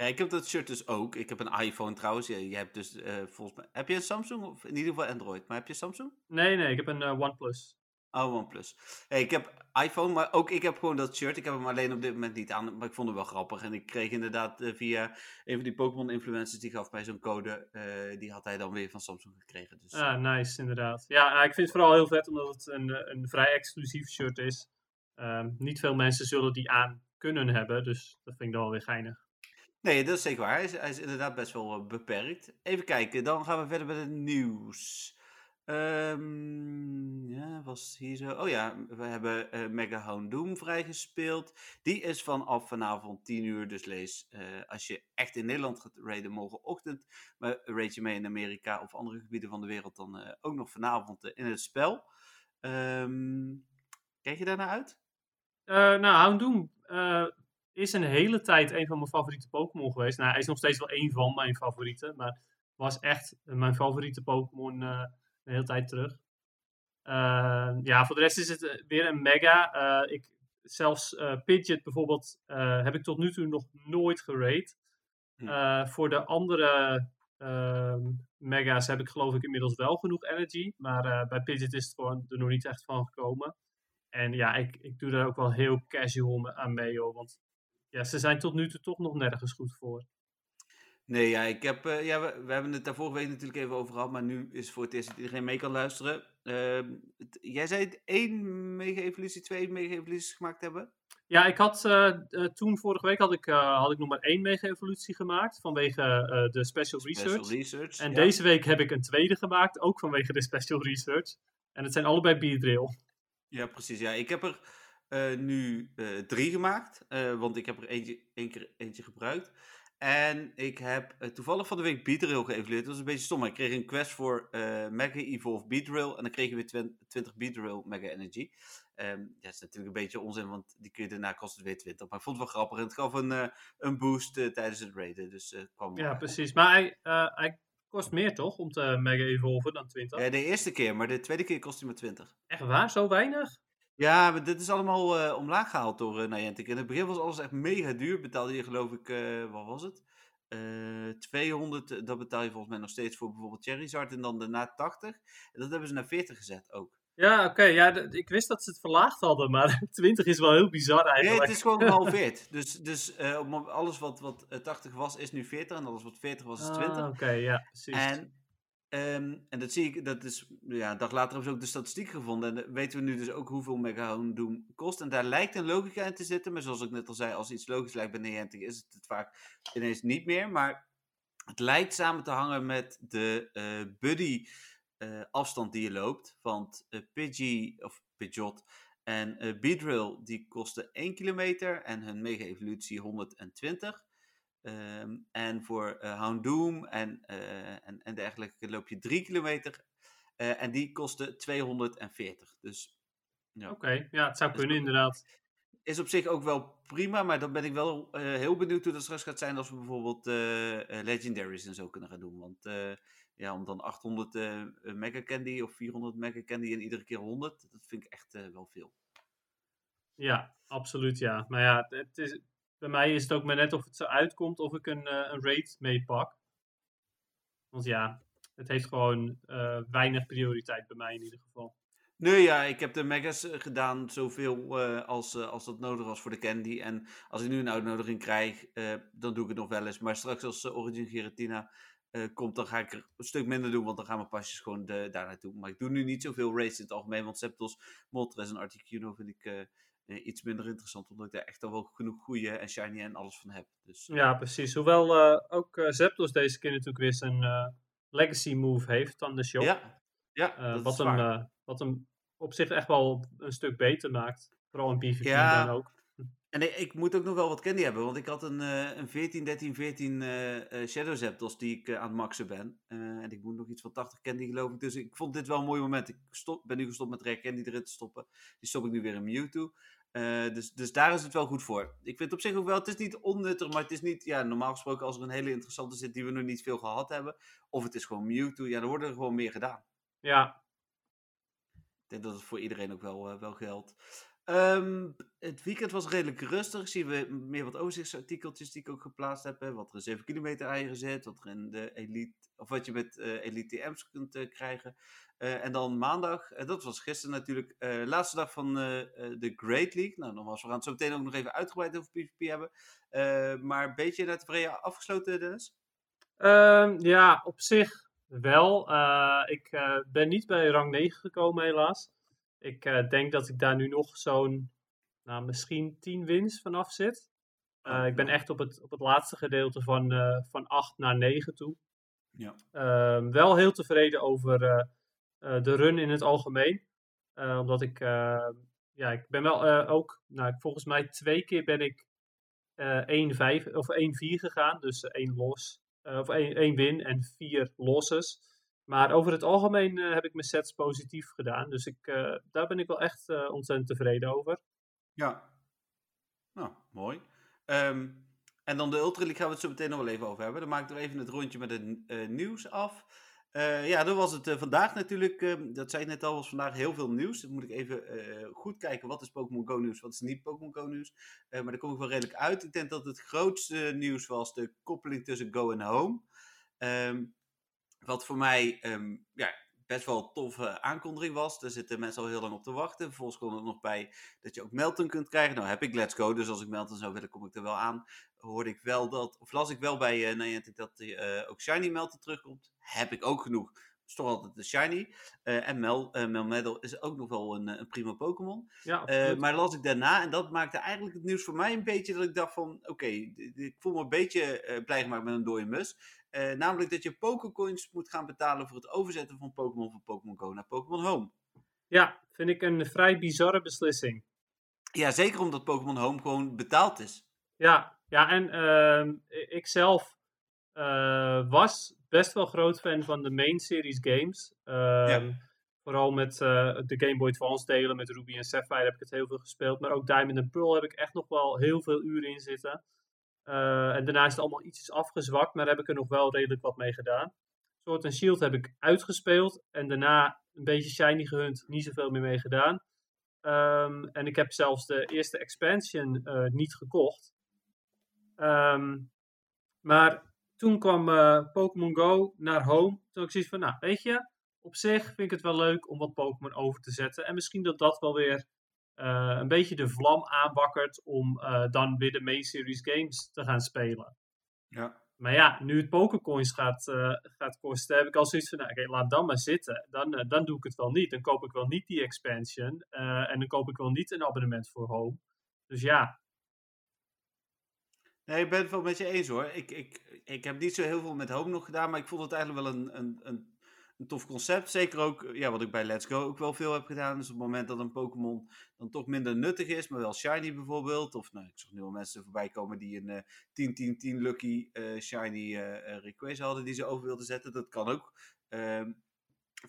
Ja, ik heb dat shirt dus ook. Ik heb een iPhone trouwens. Je, je hebt dus eh, volgens mij. Heb je een Samsung of in ieder geval Android? Maar heb je Samsung? Nee, nee, ik heb een eh, OnePlus. Oh, OnePlus. Hey, ik heb iPhone, maar ook ik heb gewoon dat shirt. Ik heb hem alleen op dit moment niet aan, maar ik vond het wel grappig. En ik kreeg inderdaad eh, via een van die Pokémon-influencers, die gaf mij zo'n code. eh, die had hij dan weer van Samsung gekregen. Dus, Ah, nice, inderdaad. Ja, nou, ik vind het vooral heel vet omdat het een, eh, een vrij exclusief shirt is. Ehm, niet veel mensen zullen die aan kunnen hebben, dus dat vind ik dan wel weer geinig. Nee, dat is zeker waar. Hij is, hij is inderdaad best wel eh, beperkt. Even kijken, dan gaan we verder met het nieuws. Ehm, ja, was hier zo. Oh ja, we hebben eh, Mega Houndoom vrijgespeeld. Die is vanaf vanavond 10 uur. Dus lees, eh, als je echt in Nederland gaat raiden morgenochtend. Maar raid je mee in Amerika of andere gebieden van de wereld, dan eh, ook nog vanavond in het spel. Ehm kijk je daarnaar uit? Nou, Houndoom eh is een hele tijd een van mijn favoriete Pokémon geweest. Nou, hij is nog steeds wel een van mijn favorieten, maar was echt mijn favoriete Pokémon een hele tijd terug. Eh, ja, voor de rest is het eh, weer een mega. Eh, ik, zelfs eh, Pidgeot bijvoorbeeld heb ik tot nu toe nog nooit gerate. Hm. Voor de andere ehm, mega's heb ik geloof ik inmiddels wel genoeg energy. Maar bij Pidgeot is het gewoon er nog niet echt van gekomen. En ja, ik, ik doe daar ook wel heel casual aan mee, hoor. Want ja, ze zijn tot nu toe toch nog nergens goed voor. Nee, ja, ik heb, eh, ja, we, we hebben het daar vorige week natuurlijk even over gehad, maar nu is voor het eerst dat iedereen mee kan luisteren. Ehm, het- jij zei het één mega-evolutie, twee mega-evoluties gemaakt hebben? Ja, ik had eh, eh, toen vorige week had ik, had ik nog maar één mega-evolutie gemaakt vanwege de special research. Special Research. En ja. deze week heb ik een tweede gemaakt, ook vanwege de special research. En het zijn allebei Beedrill. Ja, precies. Ja, ik heb er nu drie gemaakt, want ik heb er eentje, één keer eentje gebruikt. En ik heb eh, toevallig van de week Beatrill geëvalueerd. Dat was een beetje stom, maar ik kreeg een quest voor eh, Mega Evolve Beatrill. En dan kreeg je weer twen- 20 Beatrill Mega Energy. Ehm ja, dat is natuurlijk een beetje onzin, want die kun je daarna kost het weer 20. Maar ik vond het wel grappig en het gaf een, eh, een boost tijdens het raiden. Dus kwam Ja, precies. Maar hij, hij kost meer toch, om te mega evolven dan 20? Ja, de eerste keer, maar de tweede keer kost hij maar 20. Echt waar? Zo weinig? Ja, maar dit is allemaal eh, omlaag gehaald door eh Niantic. In het begin was alles echt mega duur. Betaalde je geloof ik, eh, wat was het? Eh 200, eh, dat betaal je volgens mij nog steeds voor bijvoorbeeld Charizard. En dan daarna 80. En dat hebben ze naar 40 gezet ook. Ja, oké. ja, ik wist dat ze het verlaagd hadden, maar 20 is wel heel bizar Nee, eigenlijk. het is gewoon gehalveerd. dus dus alles wat, wat eh, 80 was, is nu 40. En alles wat 40 was, is 20. Ah, Oké, ja, precies. En, ehm, en dat zie ik, dat is, ja, een dag later hebben ze ook de statistiek gevonden. En dan weten we nu dus ook hoeveel Mega Houndoom kost. En daar lijkt een logica in te zitten. Maar zoals ik net al zei, als iets logisch lijkt bij Niantic, is het het vaak ineens niet meer. Maar het lijkt samen te hangen met de eh, buddy eh, afstand die je loopt. Want eh Pidgey, of Pidgeot en eh Beedrill, die kosten 1 kilometer. En hun mega evolutie 120. Ehm, en voor Houndoom en, eh, en, en dergelijke loop je 3 kilometer. Eh, en die kosten 240. Dus ja. Oké, ja, het zou is kunnen inderdaad. is op zich ook wel prima. Maar dan ben ik wel heel benieuwd hoe dat straks gaat zijn. Als we bijvoorbeeld Legendaries en zo kunnen gaan doen. Want ja, om dan 800 eh, Mega Candy of 400 Mega Candy en iedere keer 100. Dat vind ik echt wel veel. Ja, absoluut ja. Maar ja, het is, bij mij is het ook maar net of het zo uitkomt of ik een, eh, een raid meepak. Want ja, het heeft gewoon eh, weinig prioriteit bij mij in ieder geval. Nee, ja, ik heb de megas eh, gedaan zoveel eh, als, als dat nodig was voor de candy. En als ik nu een uitnodiging krijg, dan doe ik het nog wel eens. Maar straks als Origin Giratina komt, dan ga ik er een stuk minder doen. Want dan gaan mijn pasjes gewoon daar naartoe. Maar ik doe nu niet zoveel raids in het algemeen. Want Septos, Moltres en Articuno vind ik eh, iets minder interessant. Omdat ik daar echt al wel genoeg goede en shiny en alles van heb. Dus eh, Ja, precies. Hoewel eh, ook Zapdos deze keer natuurlijk weer zijn legacy move heeft aan de shop. ja, ja wat, hem, wat hem op zich echt wel een stuk beter maakt. Vooral in PvP Ja. dan ook. En ik, ik moet ook nog wel wat candy hebben, want ik had een, een 14, 13, 14 eh, eh, Shadow Zapdos die ik aan het maxen ben. En ik moet nog iets van 80 candy geloof ik. Dus ik vond dit wel een mooi moment. Ik stop, ben nu gestopt met rare candy erin te stoppen. Die stop ik nu weer in Mewtwo. Eh, dus, dus daar is het wel goed voor. Ik vind het op zich ook wel, het is niet onnuttig, maar het is niet, ja, normaal gesproken als er een hele interessante zit die we nog niet veel gehad hebben. Of het is gewoon Mewtwo, ja, dan wordt er gewoon meer gedaan. Ja, Ik denk dat het voor iedereen ook wel, eh, wel geldt. Ehm, het weekend was redelijk rustig. Zien we meer wat overzichtsartikeltjes die ik ook geplaatst heb. Wat er in 7 kilometer eieren. Wat er in de Elite. Of wat je met uh, Elite TM's kunt uh, krijgen. Uh, en dan maandag, dat was gisteren natuurlijk, laatste dag van de Great League. Nou, nogmaals, we gaan het zo meteen ook nog even uitgebreid over PvP hebben. maar een beetje naar tevreden afgesloten, Dennis? Um, ja, op zich wel. ik ben niet bij rang 9 gekomen, helaas. Ik denk dat ik daar nu nog zo'n nou, misschien 10 wins vanaf zit. Uh, ik ben echt op het, op het laatste gedeelte van, uh, van 8 naar 9 toe. Ja. Uh, wel heel tevreden over uh, de run in het algemeen. omdat ik, ja, ik ben wel ook, nou, volgens mij twee keer ben ik 1-5 of 1-4 gegaan. Dus één los, of één, één win en vier losses. Maar over het algemeen heb ik mijn sets positief gedaan. Dus ik, daar ben ik wel echt ontzettend tevreden over. Ja. Nou, mooi. Um, en dan de Ultra League gaan we het zo meteen nog wel even over hebben. Dan maak ik er even het rondje met het nieuws af. Ja, dan was het vandaag natuurlijk, uh, dat zei ik net al, was vandaag heel veel nieuws. Dan moet ik even goed kijken, wat is Pokémon Go nieuws, wat is niet Pokémon Go nieuws. maar daar kom ik wel redelijk uit. Ik denk dat het grootste nieuws was de koppeling tussen Go en Home. Um, wat voor mij um, ja, best wel toffe aankondiging was. Daar zitten mensen al heel lang op te wachten. Vervolgens komt er nog bij dat je ook Melton kunt krijgen. Nou heb ik Let's Go, dus als ik Melton zou willen, kom ik er wel aan. Hoorde ik wel dat, of las ik wel bij uh, Niantic dat uh, ook Shiny Melton terugkomt. Heb ik ook genoeg. Is toch altijd de Shiny. Uh, en Mel, uh, Melmetal is ook nog wel een, een prima Pokémon. Ja, maar las ik daarna, en dat maakte eigenlijk het nieuws voor mij een beetje dat ik dacht van, oké, okay, ik voel me een beetje blij gemaakt met een dode mus. Namelijk dat je Pokécoins moet gaan betalen voor het overzetten van Pokémon van Pokémon Go naar Pokémon Home. Ja, vind ik een vrij bizarre beslissing. Ja, zeker omdat Pokémon Home gewoon betaald is. Ja, ja en uh, ik zelf was best wel groot fan van de main series games. Ja. Ehm, vooral met uh, de Game Boy Advance delen, met Ruby en Sapphire heb ik het heel veel gespeeld. Maar ook Diamond and Pearl heb ik echt nog wel heel veel uren in zitten. Uh, en daarna is het allemaal ietsjes afgezwakt, maar heb ik er nog wel redelijk wat mee gedaan. Sword and Shield heb ik uitgespeeld en daarna een beetje shiny gehunt, niet zoveel meer mee gedaan. Um, en ik heb zelfs de eerste expansion uh, niet gekocht. Um, maar toen kwam uh, Pokémon Go naar home. Toen ik zoiets van, nou weet je, op zich vind ik het wel leuk om wat Pokémon over te zetten. En misschien dat dat wel weer uh, een beetje de vlam aanwakkert om uh, dan weer de main series games te gaan spelen. Ja. Maar ja, nu het Pokécoins gaat, gaat kosten, heb ik al zoiets van, nou, oké, laat dan maar zitten. Dan, dan doe ik het wel niet. Dan koop ik wel niet die expansion. en dan koop ik wel niet een abonnement voor Home. Dus ja. Nee, ik ben het wel met je eens hoor. Ik, ik, ik heb niet zo heel veel met Home nog gedaan, maar ik vond het eigenlijk wel een, een, een een tof concept. Zeker ook, ja, wat ik bij Let's Go ook wel veel heb gedaan. Dus op het moment dat een Pokémon dan toch minder nuttig is, maar wel shiny bijvoorbeeld. Of nou, ik zag nu al mensen voorbij komen die een uh, 10-10-10 lucky uh, shiny uh, request hadden die ze over wilden zetten. Dat kan ook. Ehm,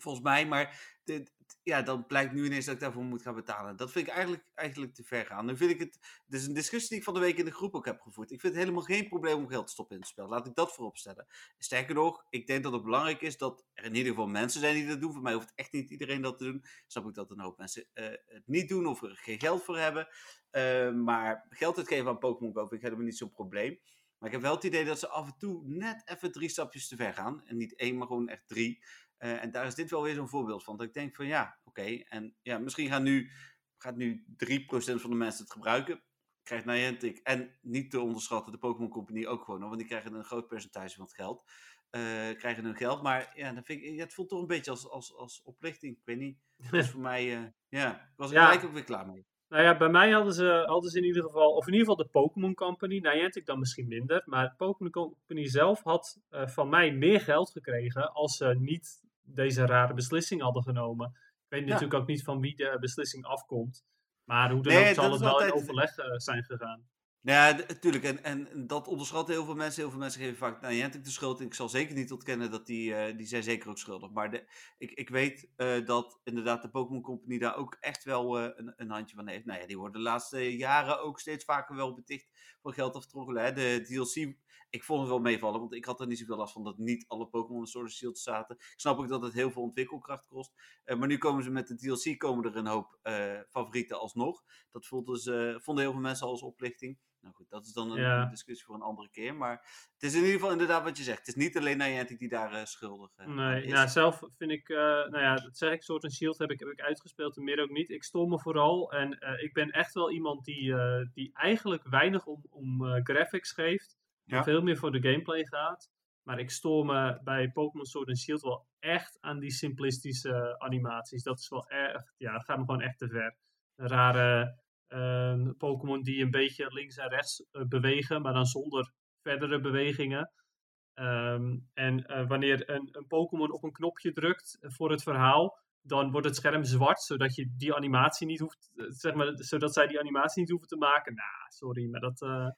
volgens mij, maar dit, ja, dan blijkt nu ineens dat ik daarvoor moet gaan betalen. Dat vind ik eigenlijk, eigenlijk te ver gaan. Nu vind ik het, dit is een discussie die ik van de week in de groep ook heb gevoerd. Ik vind het helemaal geen probleem om geld te stoppen in het spel. Laat ik dat voorop stellen. Sterker nog, ik denk dat het belangrijk is dat er in ieder geval mensen zijn die dat doen. Voor mij hoeft echt niet iedereen dat te doen. Snap ik dat een hoop mensen uh, het niet doen of er geen geld voor hebben. Uh, maar geld uitgeven aan Pokémon Go vind ik helemaal niet zo'n probleem. Maar ik heb wel het idee dat ze af en toe net even drie stapjes te ver gaan. En niet één, maar gewoon echt drie. Uh, en daar is dit wel weer zo'n voorbeeld van. Dat ik denk van ja, oké. Okay. En ja, misschien gaan nu, gaat nu 3% van de mensen het gebruiken. Krijgt Niantic en niet te onderschatten de Pokémon Company ook gewoon. Want die krijgen een groot percentage van het geld. Uh, krijgen hun geld. Maar ja, dan vind ik, het voelt toch een beetje als, als, als oplichting. Ik weet niet. Dat is voor mij, uh, ja, ik was er ja. gelijk ook weer klaar mee. Nou ja, bij mij hadden ze, hadden ze in ieder geval, of in ieder geval de Pokémon Company, Niantic dan misschien minder, maar de Pokémon Company zelf had uh, van mij meer geld gekregen als ze niet deze rare beslissing hadden genomen. Ik weet ja. natuurlijk ook niet van wie de beslissing afkomt. Maar hoe dan nee, ook zal het wel in overleg uh, zijn gegaan. Nou ja, natuurlijk. En, en dat onderschatten heel veel mensen. Heel veel mensen geven vaak Niantic de schuld. Ik zal zeker niet ontkennen dat die, uh, die zijn zeker ook schuldig. Maar de, ik, ik weet uh, dat inderdaad de Pokémon Company daar ook echt wel uh, een, een, handje van heeft. Nou ja, die worden de laatste jaren ook steeds vaker wel beticht voor geld aftroggelen. Hè. De DLC, ik vond het wel meevallen, want ik had er niet zoveel last van dat niet alle Pokémon in Sword Shield zaten. Ik snap ook dat het heel veel ontwikkelkracht kost. maar nu komen ze met de DLC, komen er een hoop favorieten alsnog. Dat voelt dus, vonden heel veel mensen als oplichting. Nou goed, dat is dan een, Ja. een discussie voor een andere keer. Maar het is in ieder geval inderdaad wat je zegt. Het is niet alleen Niantic die daar eh, schuldig eh, Nee, is. nou, zelf vind ik, eh, nou ja, dat zeg ik, Sword and Shield heb ik, heb ik uitgespeeld en meer ook niet. Ik stol me vooral en eh, ik ben echt wel iemand die, eh, die eigenlijk weinig om, om eh, graphics geeft. Ja. En veel meer voor de gameplay gaat. Maar ik stoor me bij Pokémon Sword and Shield wel echt aan die simplistische animaties. Dat is wel echt, ja, dat gaat me gewoon echt te ver. Rare ehm, Pokémon die een beetje links en rechts eh, bewegen, maar dan zonder verdere bewegingen. Ehm, en eh, wanneer een, een Pokémon op een knopje drukt voor het verhaal, dan wordt het scherm zwart, zodat je die animatie niet hoeft, eh, zeg maar, zodat zij die animatie niet hoeven te maken. Nou, sorry, maar dat, eh,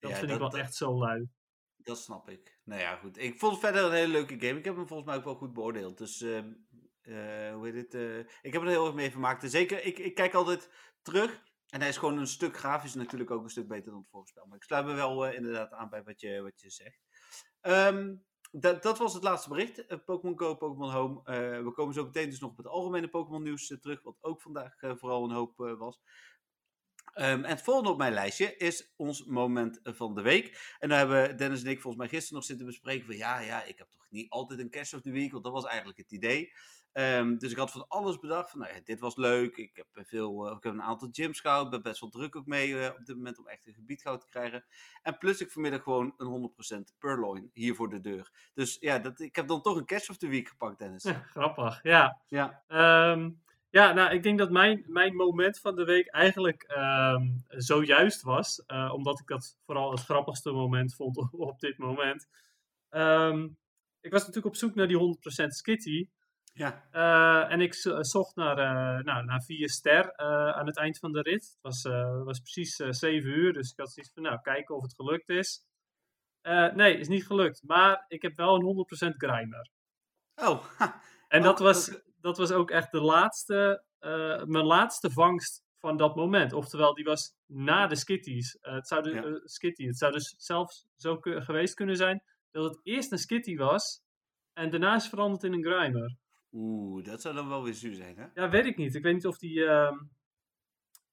dat Ja, vind dat- ik wel dat- echt zo lui. Dat snap ik. Nou ja, goed. Ik vond het verder een hele leuke game. Ik heb hem volgens mij ook wel goed beoordeeld. Dus, ehm, eh, hoe heet het? eh, ik heb er heel erg mee vermaakt. En zeker, ik, ik kijk altijd terug. En hij is gewoon een stuk grafisch natuurlijk ook een stuk beter dan het vorige spel. Maar ik sluit me wel eh, inderdaad aan bij wat je, wat je zegt. Ehm, dat, dat was het laatste bericht. Pokémon Go, Pokémon Home. We komen zo meteen dus nog op het algemene Pokémon nieuws terug. Wat ook vandaag vooral een hoop was. Ehm, en het volgende op mijn lijstje is ons moment van de week. En daar hebben Dennis en ik volgens mij gisteren nog zitten bespreken van ja, ja, ik heb toch niet altijd een Cash of the Week, want dat was eigenlijk het idee. Ehm, dus ik had van alles bedacht van nou ja, dit was leuk. Ik heb, eh, veel, eh, ik heb een aantal gyms gehouden, ben best wel druk ook mee eh, op dit moment om echt een gebied goud te krijgen. En plus ik vanmiddag gewoon een 100% Purloin hier voor de deur. Dus ja, dat, ik heb dan toch een Cash of the Week gepakt Dennis. Ja, grappig, ja. Ja, Ehm, ja, nou, ik denk dat mijn, mijn moment van de week eigenlijk ehm, zojuist was. eh, omdat ik dat vooral het grappigste moment vond op, op dit moment. Ehm, ik was natuurlijk op zoek naar die 100% Skitty. ja. Eh, en ik zo- zocht naar, eh, nou, naar vier ster eh, aan het eind van de rit. Het was, eh, was precies eh, zeven uur, dus ik had zoiets van, nou, kijken of het gelukt is. Eh, nee, is niet gelukt. Maar ik heb wel een 100% grinder. Oh, ha. En Oh, dat, was. Dat was ook echt de laatste, eh, mijn laatste vangst van dat moment. Oftewel, die was na de skitties. Eh, het, zou de, Ja. eh, skitty. het zou dus zelfs zo geweest kunnen zijn dat het eerst een skitty was en daarna is veranderd in een grimer. Oeh, dat zou dan wel weer zuur zijn hè? Ja, weet ik niet. Ik weet niet of die, ehm,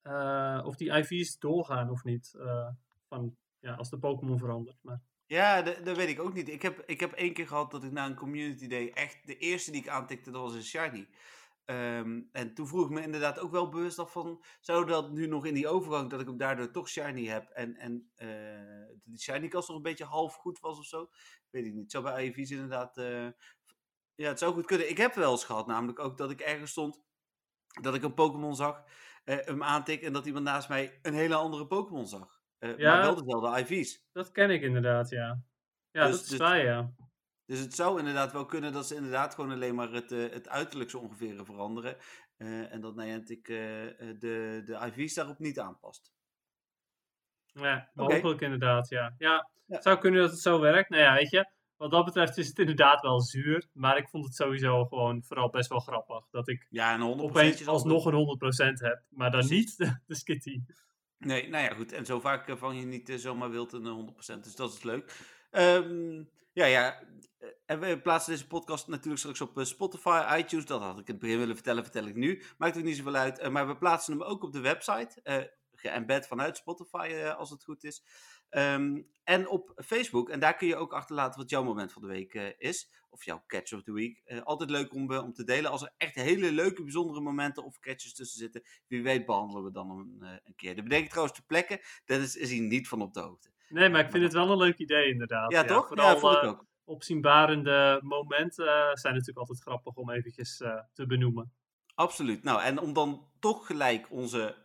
eh, of die IV's doorgaan of niet. van, ja, als de Pokémon verandert. Maar, Ja, dat, dat weet ik ook niet. Ik heb, ik heb één keer gehad dat ik na een community day echt de eerste die ik aantikte, dat was een shiny. Ehm, en toen vroeg ik me inderdaad ook wel bewust af van, zou dat nu nog in die overgang, dat ik hem daardoor toch shiny heb en, en eh, die shiny kast nog een beetje half goed was of zo? Weet ik niet. Het zou bij IV's inderdaad, eh, ja, het zou goed kunnen. Ik heb wel eens gehad, namelijk ook dat ik ergens stond, dat ik een Pokémon zag, eh, hem aantik en dat iemand naast mij een hele andere Pokémon zag. Eh, Ja. Maar wel dezelfde IV's. dat ken ik inderdaad, ja. Ja, Dus- dat is dus- waar, ja. Dus het zou inderdaad wel kunnen dat ze inderdaad gewoon alleen maar het, eh, het uiterlijk zo ongeveer veranderen. Eh, en dat Niantic de, de IV's daarop niet aanpast. Ja, mogelijk inderdaad, ja. Ja, zou kunnen dat het zo werkt. Nou ja, weet je, wat dat betreft is het inderdaad wel zuur. Maar ik vond het sowieso gewoon vooral best wel grappig. Dat ik Ja, en 100% opeens alsnog een 100% heb. Maar dan niet de, de skitty. Nee, nou ja, goed. En zo vaak eh, vang je niet eh, zomaar wild een eh, 100%. Dus dat is leuk. Ehm, ja, ja. eh, En we plaatsen deze podcast natuurlijk straks op Spotify, iTunes. Dat had ik in het begin willen vertellen, vertel ik nu. Maakt ook niet zoveel uit. Maar we plaatsen hem ook op de website. eh geëmbed vanuit Spotify, als het goed is. Ehm, en op Facebook. En daar kun je ook achterlaten wat jouw moment van de week eh, is. Of jouw catch of the week. Eh, altijd leuk om, eh, om te delen. Als er echt hele leuke, bijzondere momenten of catches tussen zitten. Wie weet behandelen we dan een, een keer. Dat bedenk ik trouwens ter plekke. Dennis is hier niet van op de hoogte. Nee, maar ik vind het wel een leuk idee inderdaad. Ja, toch? Vooral ja, vond ik ook. opzienbarende momenten zijn natuurlijk altijd grappig om eventjes te benoemen. Absoluut. Nou, en om dan toch gelijk onze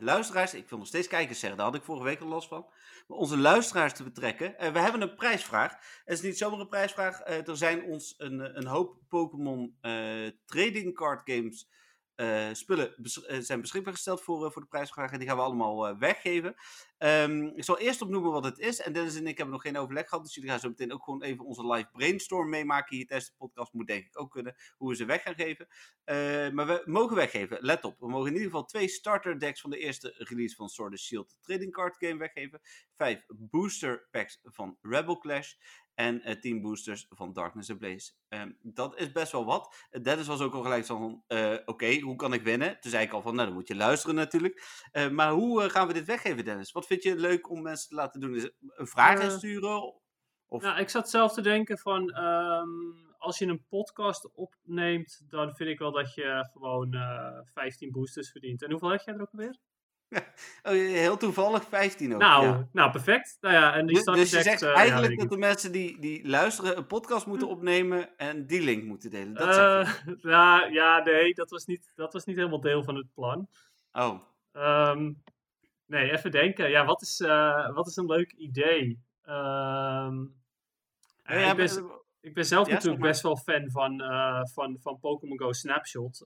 luisteraars, ik wil nog steeds kijkers zeggen, daar had ik vorige week al last van, onze luisteraars te betrekken. Eh, we hebben een prijsvraag. Het is niet zomaar een prijsvraag. Eh, er zijn ons een, een hoop Pokémon eh, trading card games eh, spullen eh, zijn beschikbaar gesteld voor, eh, voor de prijsvraag. En die gaan we allemaal weggeven. Ehm, ik zal eerst opnoemen wat het is. En Dennis en ik hebben nog geen overleg gehad. Dus jullie gaan zo meteen ook gewoon even onze live brainstorm meemaken hier tijdens de podcast. Moet denk ik ook kunnen hoe we ze weg gaan geven. Maar we mogen weggeven. Let op. We mogen in ieder geval twee starter decks van de eerste release van Sword and Shield Trading Card Game weggeven. Vijf booster packs van Rebel Clash. En eh 10 boosters van Darkness Ablaze. Ehm dat is best wel wat. Eh, Dennis was ook al gelijk van, eh, oké, hoe kan ik winnen? Toen zei ik al van, nou dan moet je luisteren natuurlijk. Eh, maar hoe eh, gaan we dit weggeven, Dennis? Wat vind je leuk om mensen te laten doen? Is het een vraag Eh, insturen? Of... Nou, ik zat zelf te denken van, ehm, als je een podcast opneemt, dan vind ik wel dat je gewoon eh 15 boosters verdient. En hoeveel heb jij er ook alweer? Oh, heel toevallig 15 ook. nou, ja. nou, perfect. Nou ja, en die Dus, dus je zegt eh, eigenlijk dat de mensen die, die luisteren een podcast moeten Hm. opnemen en die link moeten delen. Dat zeg je. Eh, nou, ja, nee, dat was, niet, dat was niet helemaal deel van het plan. Oh, Ehm, nee, even denken. Ja, wat is, eh, wat is een leuk idee? Ehm, Ja, ik, ben, maar- ik ben zelf natuurlijk best wel fan van, van, van Pokémon Go Snapshot.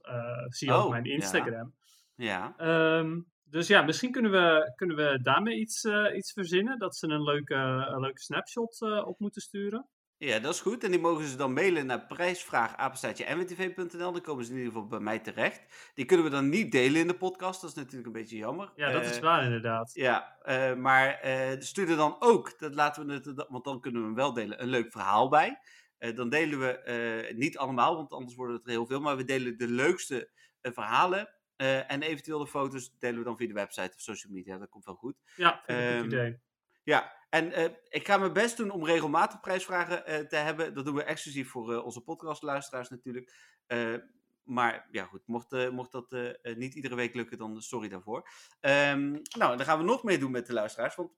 zie je op Oh, mijn. Instagram. ja. Ehm, dus ja, misschien kunnen we, kunnen we daarmee iets, eh, iets verzinnen. Dat ze een leuke, een leuke snapshot eh, op moeten sturen. Ja, dat is goed. En die mogen ze dan mailen naar prijsvraag.nwtv.nl. Dan komen ze in ieder geval bij mij terecht. Die kunnen we dan niet delen in de podcast. Dat is natuurlijk een beetje jammer. Ja, dat Eh, is waar inderdaad. Ja, eh, maar eh stuur er dan ook, dat laten we het, want dan kunnen we hem wel delen, een leuk verhaal bij. Eh, dan delen we eh, niet allemaal, want anders worden het er heel veel. Maar we delen de leukste eh, verhalen. Eh, en eventueel de foto's delen we dan via de website of social media. Dat komt wel goed. Ja, ik een ehm, goed idee. Ja, en eh, ik ga mijn best doen om regelmatig prijsvragen eh, te hebben. Dat doen we exclusief voor onze podcastluisteraars natuurlijk. Maar ja, goed, mocht, mocht dat niet iedere week lukken, dan sorry daarvoor. Ehm, nou, dan gaan we nog meer doen met de luisteraars. Want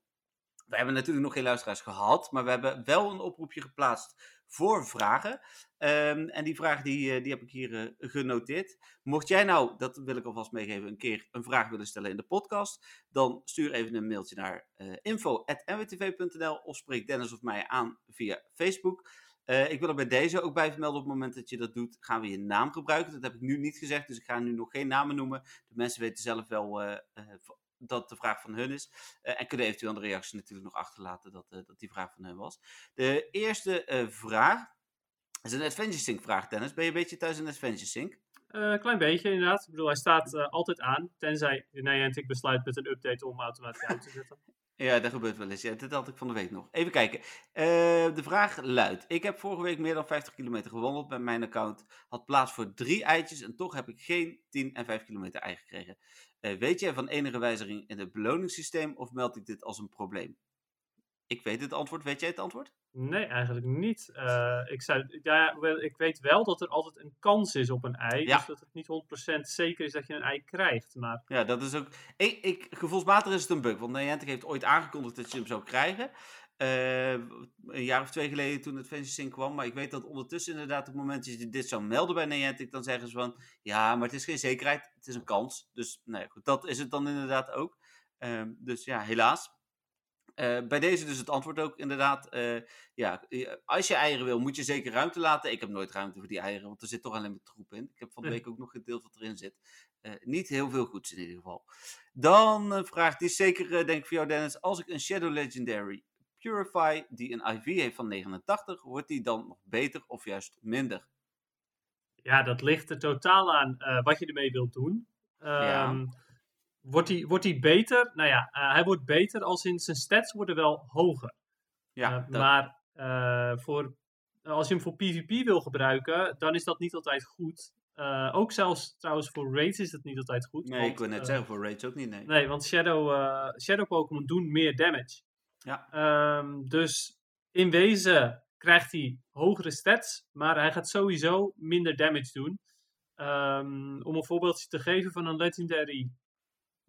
we hebben natuurlijk nog geen luisteraars gehad, maar we hebben wel een oproepje geplaatst voor vragen. Ehm, en die vraag die, eh, die heb ik hier eh, genoteerd. Mocht jij nou, dat wil ik alvast meegeven, een keer een vraag willen stellen in de podcast, dan stuur even een mailtje naar eh info.nwtv.nl of spreek Dennis of mij aan via Facebook. Ik wil er bij deze ook bij vermelden, op het moment dat je dat doet, gaan we je naam gebruiken. Dat heb ik nu niet gezegd, dus ik ga nu nog geen namen noemen. De mensen weten zelf wel dat de vraag van hun is. Eh, en kunnen eventueel een reactie natuurlijk nog achterlaten dat, eh, dat die vraag van hun was. De eerste eh, vraag is een Adventure Sync vraag, Dennis. Ben je een beetje thuis in Adventure Sync? Een klein beetje inderdaad. Ik bedoel, hij staat altijd aan. Tenzij Niantic besluit met een update om automatisch uit te zetten. Ja, dat gebeurt wel eens. Ja, dit had ik van de week nog. Even kijken. Eh, de vraag luidt. Ik heb vorige week meer dan 50 kilometer gewandeld met mijn account. Had plaats voor drie eitjes en toch heb ik geen 10 en 5 kilometer ei gekregen. Eh, weet jij van enige wijziging in het beloningssysteem of meld ik dit als een probleem? Ik weet het antwoord. Weet jij het antwoord? Nee, eigenlijk niet. Eh, ik, zou, ja, ik weet wel dat er altijd een kans is op een ei. Ja. Dus dat het niet 100% zeker is dat je een ei krijgt. Maar Ja, dat is ook. Ik, ik, gevoelsmatig is het een bug. Want Niantic heeft ooit aangekondigd dat je hem zou krijgen. Eh, een jaar of twee geleden toen het Sync kwam. Maar ik weet dat ondertussen inderdaad op het moment dat je dit zou melden bij Niantic. Dan zeggen ze van, ja, maar het is geen zekerheid. Het is een kans. Dus nou ja, goed, dat is het dan inderdaad ook. Ehm, dus ja, helaas. Eh, bij deze dus het antwoord ook inderdaad. eh, ja, eh, als je eieren wil, moet je zeker ruimte laten. Ik heb nooit ruimte voor die eieren, want er zit toch alleen maar troep in. Ik heb van de week ook nog gedeeld wat erin zit. Niet heel veel goeds in ieder geval. Dan een vraag, die zeker, denk ik voor jou Dennis. Als ik een Shadow Legendary Purify, die een IV heeft van 89, wordt die dan nog beter of juist minder? ja, dat ligt er totaal aan wat je ermee wilt doen. Ja. Wordt hij wordt hij beter? Nou ja, eh, hij wordt beter als in zijn stats worden wel hoger. Ja, Eh, dat- Maar eh, voor, als je hem voor PvP wil gebruiken, dan is dat niet altijd goed. Ook zelfs trouwens voor raids is dat niet altijd goed. nee, want, ik wil net zeggen, voor Rage ook niet, nee. Nee, want Shadow, Shadow Pokémon doen meer damage. Ja. Ehm, dus in wezen krijgt hij hogere stats, maar hij gaat sowieso minder damage doen. Ehm, om een voorbeeldje te geven van een legendary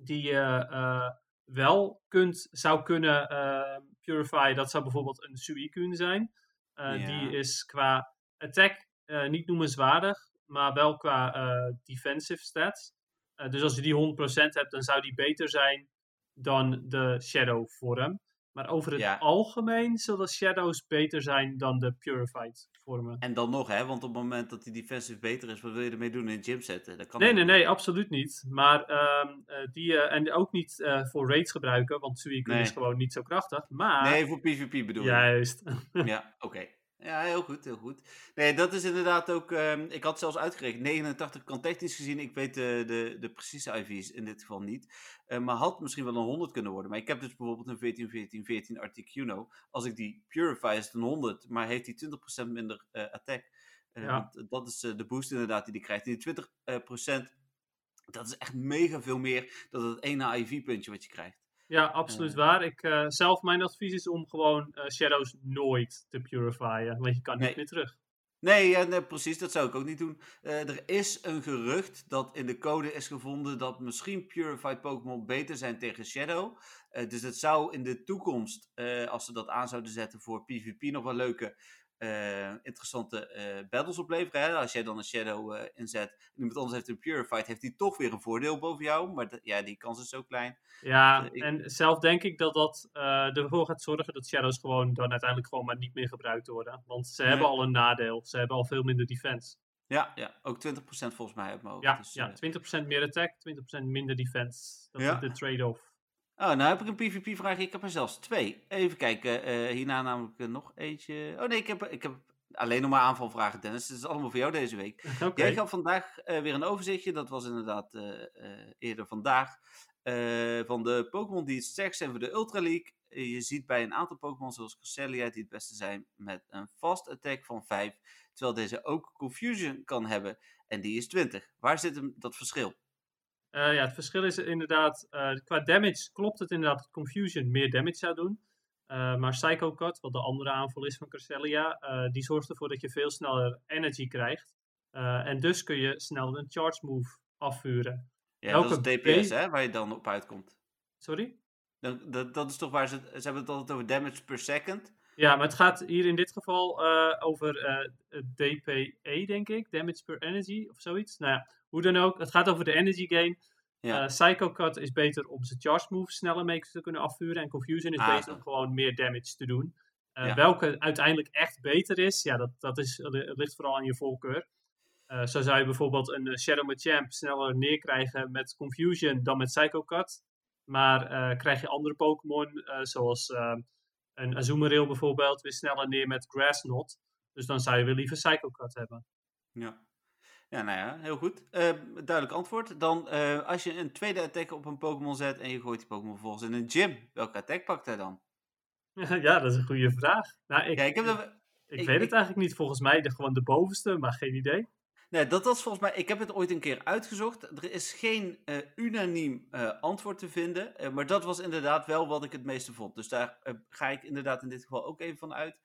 die je eh, wel kunt, zou kunnen eh, purify, dat zou bijvoorbeeld een Suicune zijn. Eh, Ja. Die is qua attack eh, niet noemenswaardig, maar wel qua defensive stats. Dus als je die 100% hebt, dan zou die beter zijn dan de Shadow vorm. Maar over het Ja. algemeen zullen shadows beter zijn dan de purified vormen. En dan nog, hè, want op het moment dat die defensive beter is, wat wil je ermee doen? In een gym zetten? Dat kan Nee, nee, nee, absoluut niet. Maar ehm, eh, die, eh, en ook niet eh, voor raids gebruiken, want Suicune Nee. is gewoon niet zo krachtig. Maar. Nee, voor PvP bedoel je? juist. Ja, oké. Ja, heel goed, heel goed. Nee, dat is inderdaad ook... ehm, ik had zelfs uitgerekend, 89 kan technisch gezien. Ik weet de, de, de precieze IV's in dit geval niet. Eh, maar had misschien wel een 100 kunnen worden. Maar ik heb dus bijvoorbeeld een 14, 14, 14 Articuno. Als ik die Purify is het een 100, maar heeft die 20% minder eh, attack. Eh, Ja. want dat is eh, de boost inderdaad die die krijgt. En die 20%, dat is echt mega veel meer dan het ene IV-puntje wat je krijgt. Ja, absoluut Eh. waar. Ik, eh, zelf, mijn advies is om gewoon eh, shadows nooit te purifyen, want je kan niet meer terug. Nee, ja, nee, precies, dat zou ik ook niet doen. Er is een gerucht dat in de code is gevonden dat misschien Purified Pokémon beter zijn tegen Shadow. Dus het zou in de toekomst, als ze dat aan zouden zetten voor PvP, nog wel leuke, eh, interessante eh, battles opleveren. Hè? Als jij dan een Shadow eh, inzet en iemand anders heeft een Purified, heeft hij toch weer een voordeel boven jou. Maar ja, die kans is zo klein. Ja, ik- en zelf denk ik dat dat ervoor gaat zorgen dat shadows gewoon dan uiteindelijk gewoon maar niet meer gebruikt worden. Want ze Nee. hebben al een nadeel. Ze hebben al veel minder defense. Ja, ja ook 20% volgens mij uit mijn hoofd. Ja, Dus, ja eh, 20% meer attack, 20% minder defense. Dat Ja. is de trade-off. Oh, nou heb ik een PvP-vraag. Ik heb er zelfs twee. Even kijken. eh, hierna namelijk eh, nog eentje. Oh nee, ik heb, ik heb alleen nog maar aanvalvragen, Dennis. Het is allemaal voor jou deze week. Oké. Jij gaf vandaag eh, weer een overzichtje. Dat was inderdaad eerder vandaag. van de Pokémon die het sterkst zijn voor de Ultra League. Je ziet bij een aantal Pokémon zoals Cresselia die het beste zijn met een fast attack van 5. Terwijl deze ook Confusion kan hebben. En die is 20. Waar zit hem dat verschil? Eh, ja, het verschil is inderdaad, eh, qua damage klopt het inderdaad dat Confusion meer damage zou doen. Eh, maar Psycho Cut, wat de andere aanval is van Cresselia, die zorgt ervoor dat je veel sneller energy krijgt. En dus kun je sneller een charge move afvuren. Ja, dat is DPS hè, waar je dan op uitkomt. Sorry? Dan, dat, dat is toch waar ze, ze hebben het altijd over damage per second. Ja, maar het gaat hier in dit geval eh, over eh, DPE, denk ik. Damage per energy of zoiets. Nou ja, hoe dan ook. Het gaat over de energy gain. Ja. Eh, Psycho Cut is beter om zijn charge move sneller mee te kunnen afvuren. En Confusion is Ah, beter zo. om gewoon meer damage te doen. Ja. Welke uiteindelijk echt beter is, ja, dat, dat is, li- ligt vooral aan je voorkeur. Zo zou je bijvoorbeeld een Shadow Machamp sneller neerkrijgen met Confusion dan met Psycho Cut. Maar krijg je andere Pokémon, zoals eh, een Azumarill bijvoorbeeld, weer sneller neer met Grass Knot. Dus dan zou je weer liever Psycho Cut hebben. Ja. Ja, nou ja, heel goed. Eh, duidelijk antwoord. Dan, eh, als je een tweede attack op een Pokémon zet en je gooit die Pokémon vervolgens in een gym, welke attack pakt hij dan? ja, dat is een goede vraag. Nou, ik, ja, ik heb er, ik ik- weet ik- het eigenlijk niet. Volgens mij de, gewoon de bovenste, maar geen idee. Nee, dat was volgens mij. Ik heb het ooit een keer uitgezocht. Er is geen eh, unaniem eh, antwoord te vinden. eh, maar dat was inderdaad wel wat ik het meeste vond. Dus daar ga ik inderdaad in dit geval ook even van uit.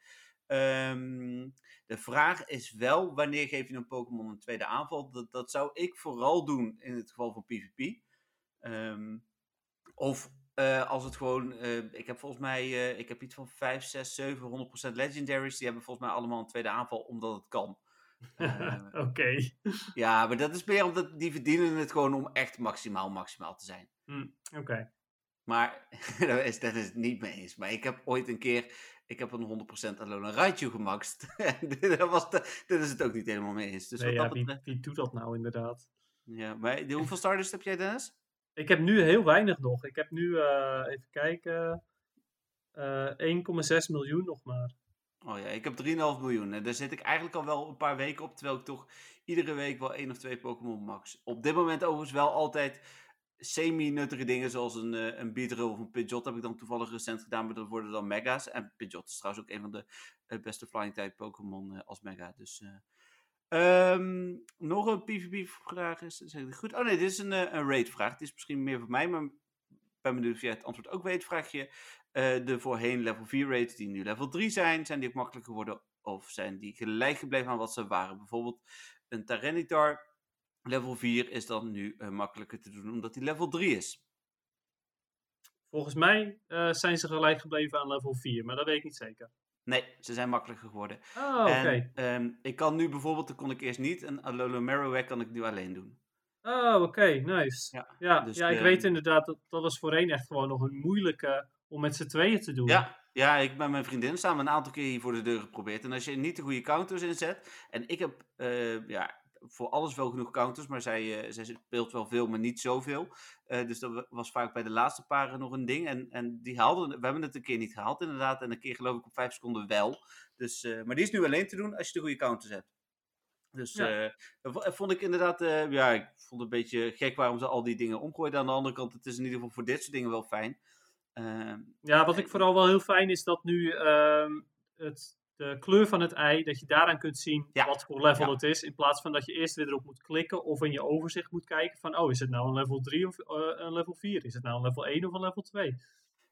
Ehm, de vraag is wel: wanneer geef je een Pokémon een tweede aanval? Dat, dat zou ik vooral doen in het geval van PvP. Ehm, of als het gewoon. ik heb volgens mij. ik heb iets van 5, 6, 7, 100% legendaries. Die hebben volgens mij allemaal een tweede aanval omdat het kan. Eh, Oké. ja, maar dat is meer omdat die verdienen het gewoon om echt maximaal, maximaal te zijn. Hm, Oké. Maar daar is dat is het niet mee eens. Maar ik heb ooit een keer, ik heb een 100% Alola Raichu gemaxt. Dit, was de, dit is het ook niet helemaal mee eens. Dus Nee, wat ja, dat wie, doet dat nou inderdaad? ja, maar hoeveel starters heb jij Dennis? Ik heb nu heel weinig nog. Ik heb nu, eh, even kijken, eh 1,6 miljoen nog maar. Oh ja, ik heb 3,5 miljoen. En daar zit ik eigenlijk al wel een paar weken op, terwijl ik toch iedere week wel één of twee Pokémon max. Op dit moment overigens wel altijd semi-nuttige dingen, zoals een, eh een Beedrill of een Pidgeot heb ik dan toevallig recent gedaan, maar dat worden dan Mega's. En Pidgeot is trouwens ook een van de eh, beste Flying-type Pokémon eh, als Mega. Dus, eh, ehm, nog een PvP-vraag is, zeg goed? Oh nee, dit is een, een raid-vraag. Het is misschien meer voor mij, maar ben benieuwd of jij het antwoord ook weet. Vraag je eh, de voorheen level 4 raids die nu level 3 zijn, zijn die ook makkelijker geworden of zijn die gelijk gebleven aan wat ze waren? Bijvoorbeeld een Tyranitar level 4 is dan nu eh, makkelijker te doen omdat die level 3 is. Volgens mij eh, zijn ze gelijk gebleven aan level 4, maar dat weet ik niet zeker. Nee, ze zijn makkelijker geworden. Oh, oké. Ehm, ik kan nu bijvoorbeeld, dat kon ik eerst niet, een Alola Marowak kan ik nu alleen doen. Oh, oké, nice. Ja, Ja, dus, ja ik ehm, weet inderdaad, dat, dat was voorheen echt gewoon nog een moeilijke om met z'n tweeën te doen. Ja, ja, ik met mijn vriendin samen een aantal keer hier voor de deur geprobeerd. En als je niet de goede counters inzet. En ik heb eh, ja, voor alles wel genoeg counters, maar zij, eh, zij speelt wel veel, maar niet zoveel. Eh, dus dat wa- was vaak bij de laatste paren nog een ding. En, en die haalden, we hebben het een keer niet gehaald inderdaad. En een keer geloof ik op vijf seconden wel. Dus, maar die is nu alleen te doen als je de goede counters hebt. Dus Ja. dat vo- vond ik inderdaad, ja, ik vond het een beetje gek waarom ze al die dingen omgooiden. Aan de andere kant, het is in ieder geval voor dit soort dingen wel fijn. Ehm, Ja, wat ik Eh, vooral wel heel fijn is dat nu ehm, het, de kleur van het ei, dat je daaraan kunt zien Ja, wat voor level ja. het is. In plaats van dat je eerst weer erop moet klikken of in je overzicht moet kijken van, oh, is het nou een level 3 of eh, een level 4? Is het nou een level 1 of een level 2?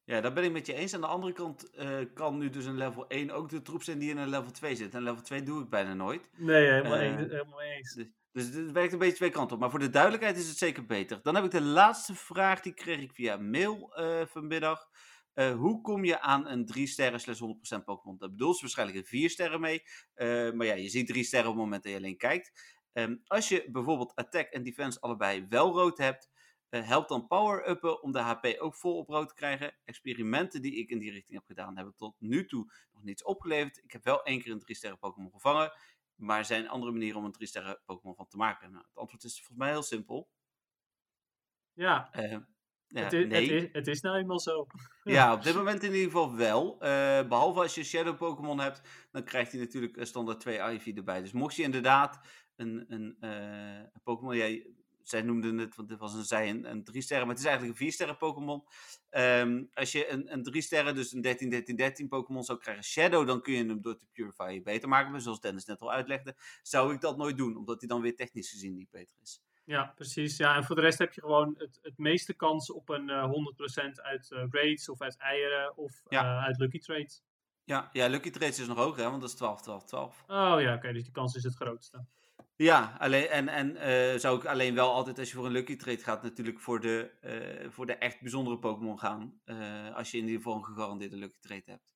Ja, daar ben ik met je eens. Aan de andere kant eh, kan nu dus een level 1 ook de troep zijn die in een level 2 zit. En level 2 doe ik bijna nooit. Nee, helemaal, eens, helemaal eens. Dus, dus het werkt een beetje twee kanten op. Maar voor de duidelijkheid is het zeker beter. Dan heb ik de laatste vraag, die kreeg ik via mail eh, vanmiddag. Eh, hoe kom je aan een 3 sterren slash 100% Pokémon? Dat bedoelt ze waarschijnlijk een 4 sterren mee. Eh, maar ja, je ziet 3 sterren op het moment dat je alleen kijkt. Ehm, als je bijvoorbeeld attack en defense allebei wel rood hebt, helpt dan power-uppen om de HP ook vol op rood te krijgen. Experimenten die ik in die richting heb gedaan, hebben tot nu toe nog niets opgeleverd. Ik heb wel één keer een 3 sterren Pokémon gevangen. Maar er zijn andere manieren om een 3 sterren Pokémon van te maken. Nou, het antwoord is volgens mij heel simpel. Ja, Eh, ja, het, is, nee. het, is, het is nou eenmaal zo. Ja, op dit moment in ieder geval wel. Eh, behalve als je Shadow Pokémon hebt, dan krijgt hij natuurlijk standaard twee Ivy erbij. Dus mocht je inderdaad een, een, eh, Pokémon, jij, zij noemden het, want dit was een zij, een, een drie sterren, maar het is eigenlijk een vier sterren Pokémon. Ehm, als je een, een drie sterren, dus een 13, 13, 13 Pokémon zou krijgen Shadow, dan kun je hem door te Purify beter maken. Maar zoals Dennis net al uitlegde, zou ik dat nooit doen, omdat hij dan weer technisch gezien niet beter is. Ja, precies. Ja, en voor de rest heb je gewoon het, het meeste kans op een eh 100% uit eh, raids of uit eieren of Ja. eh, uit lucky trades. Ja, ja Lucky Trades is nog hoger, hè, want dat is 12, 12, 12. Oh ja, oké, dus die kans is het grootste. Ja, alleen, en, en eh, zou ik alleen wel altijd als je voor een Lucky Trade gaat, natuurlijk voor de, eh, voor de echt bijzondere Pokémon gaan. Eh, als je in ieder geval een gegarandeerde Lucky Trade hebt.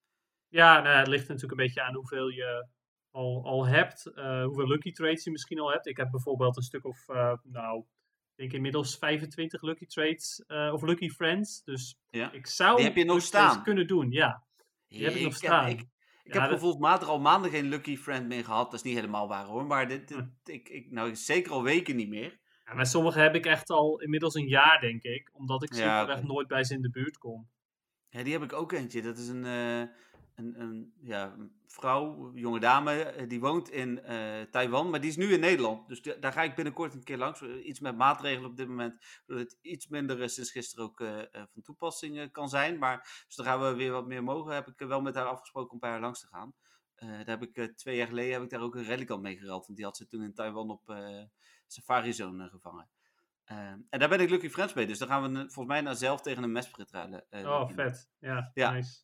Ja, nou, het ligt natuurlijk een beetje aan hoeveel je al, al hebt, hoeveel lucky trades je misschien al hebt. Ik heb bijvoorbeeld een stuk of, nou, ik denk inmiddels 25 lucky trades of lucky friends. Dus Ja. ik zou Die heb je nog staan? kunnen doen, ja. Die heb ik nog staan. Ik, ik Ja, heb dat- gevoelsmatig al maanden geen Lucky Friend meer gehad. Dat is niet helemaal waar hoor. Maar dit, dit- Hm. ik, ik, nou, zeker al weken niet meer. Ja, maar sommige heb ik echt al inmiddels een jaar, denk ik. Omdat ik Ja, oké. nooit bij ze in de buurt kom. Ja, die heb ik ook eentje. Dat is een, eh, een, een ja, een vrouw, een jonge dame, eh, die woont in eh, Taiwan, maar die is nu in Nederland. Dus da- daar ga ik binnenkort een keer langs. Eh, Iets met maatregelen op dit moment, zodat het iets minder sinds gisteren ook van toepassing kan zijn. Maar zodra we weer wat meer mogen, heb ik wel met haar afgesproken om bij haar langs te gaan. Daar heb ik twee jaar geleden heb ik daar ook een rallycamp mee gereld. Want die had ze toen in Taiwan op Safari Zone eh, gevangen. Eh, en daar ben ik Lucky Friends mee. Dus dan gaan we volgens mij naar zelf tegen een mesprit ruilen. Oh, vet. Ja, Ja. nice.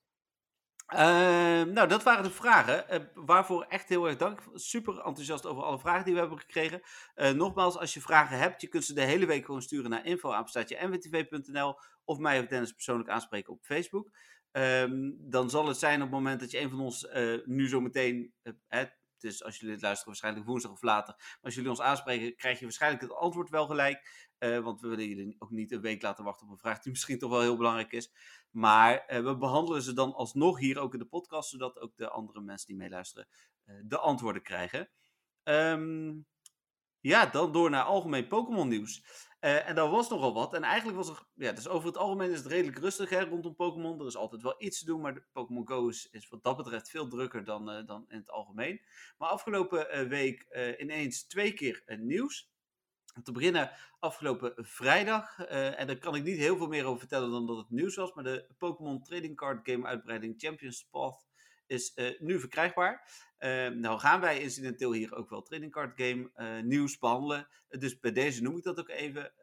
Ehm, nou, dat waren de vragen. eh, waarvoor echt heel erg dank. Super enthousiast over alle vragen die we hebben gekregen. Eh, nogmaals, als je vragen hebt, je kunt ze de hele week gewoon sturen naar info.nwtv.nl of mij of Dennis persoonlijk aanspreken op Facebook. Ehm, dan zal het zijn op het moment dat je een van ons eh, nu zo meteen, hè, dus als jullie dit luisteren waarschijnlijk woensdag of later, maar als jullie ons aanspreken, krijg je waarschijnlijk het antwoord wel gelijk. Eh, want we willen jullie ook niet een week laten wachten op een vraag die misschien toch wel heel belangrijk is. Maar eh, we behandelen ze dan alsnog hier ook in de podcast, zodat ook de andere mensen die meeluisteren eh, de antwoorden krijgen. Ehm, ja, dan door naar algemeen Pokémon nieuws. Eh, en daar was nogal wat. En eigenlijk was er, ja, dus over het algemeen is het redelijk rustig hè, rondom Pokémon. Er is altijd wel iets te doen, maar Pokémon Go is, wat dat betreft veel drukker dan, eh, dan in het algemeen. Maar afgelopen eh, week ineens twee keer nieuws. Te beginnen afgelopen vrijdag. en daar kan ik niet heel veel meer over vertellen dan dat het nieuws was. Maar de Pokémon Trading Card Game uitbreiding Champions Path is eh, nu verkrijgbaar. Eh, nou gaan wij incidenteel hier ook wel Trading Card Game eh, nieuws behandelen. Eh, dus bij deze noem ik dat ook even.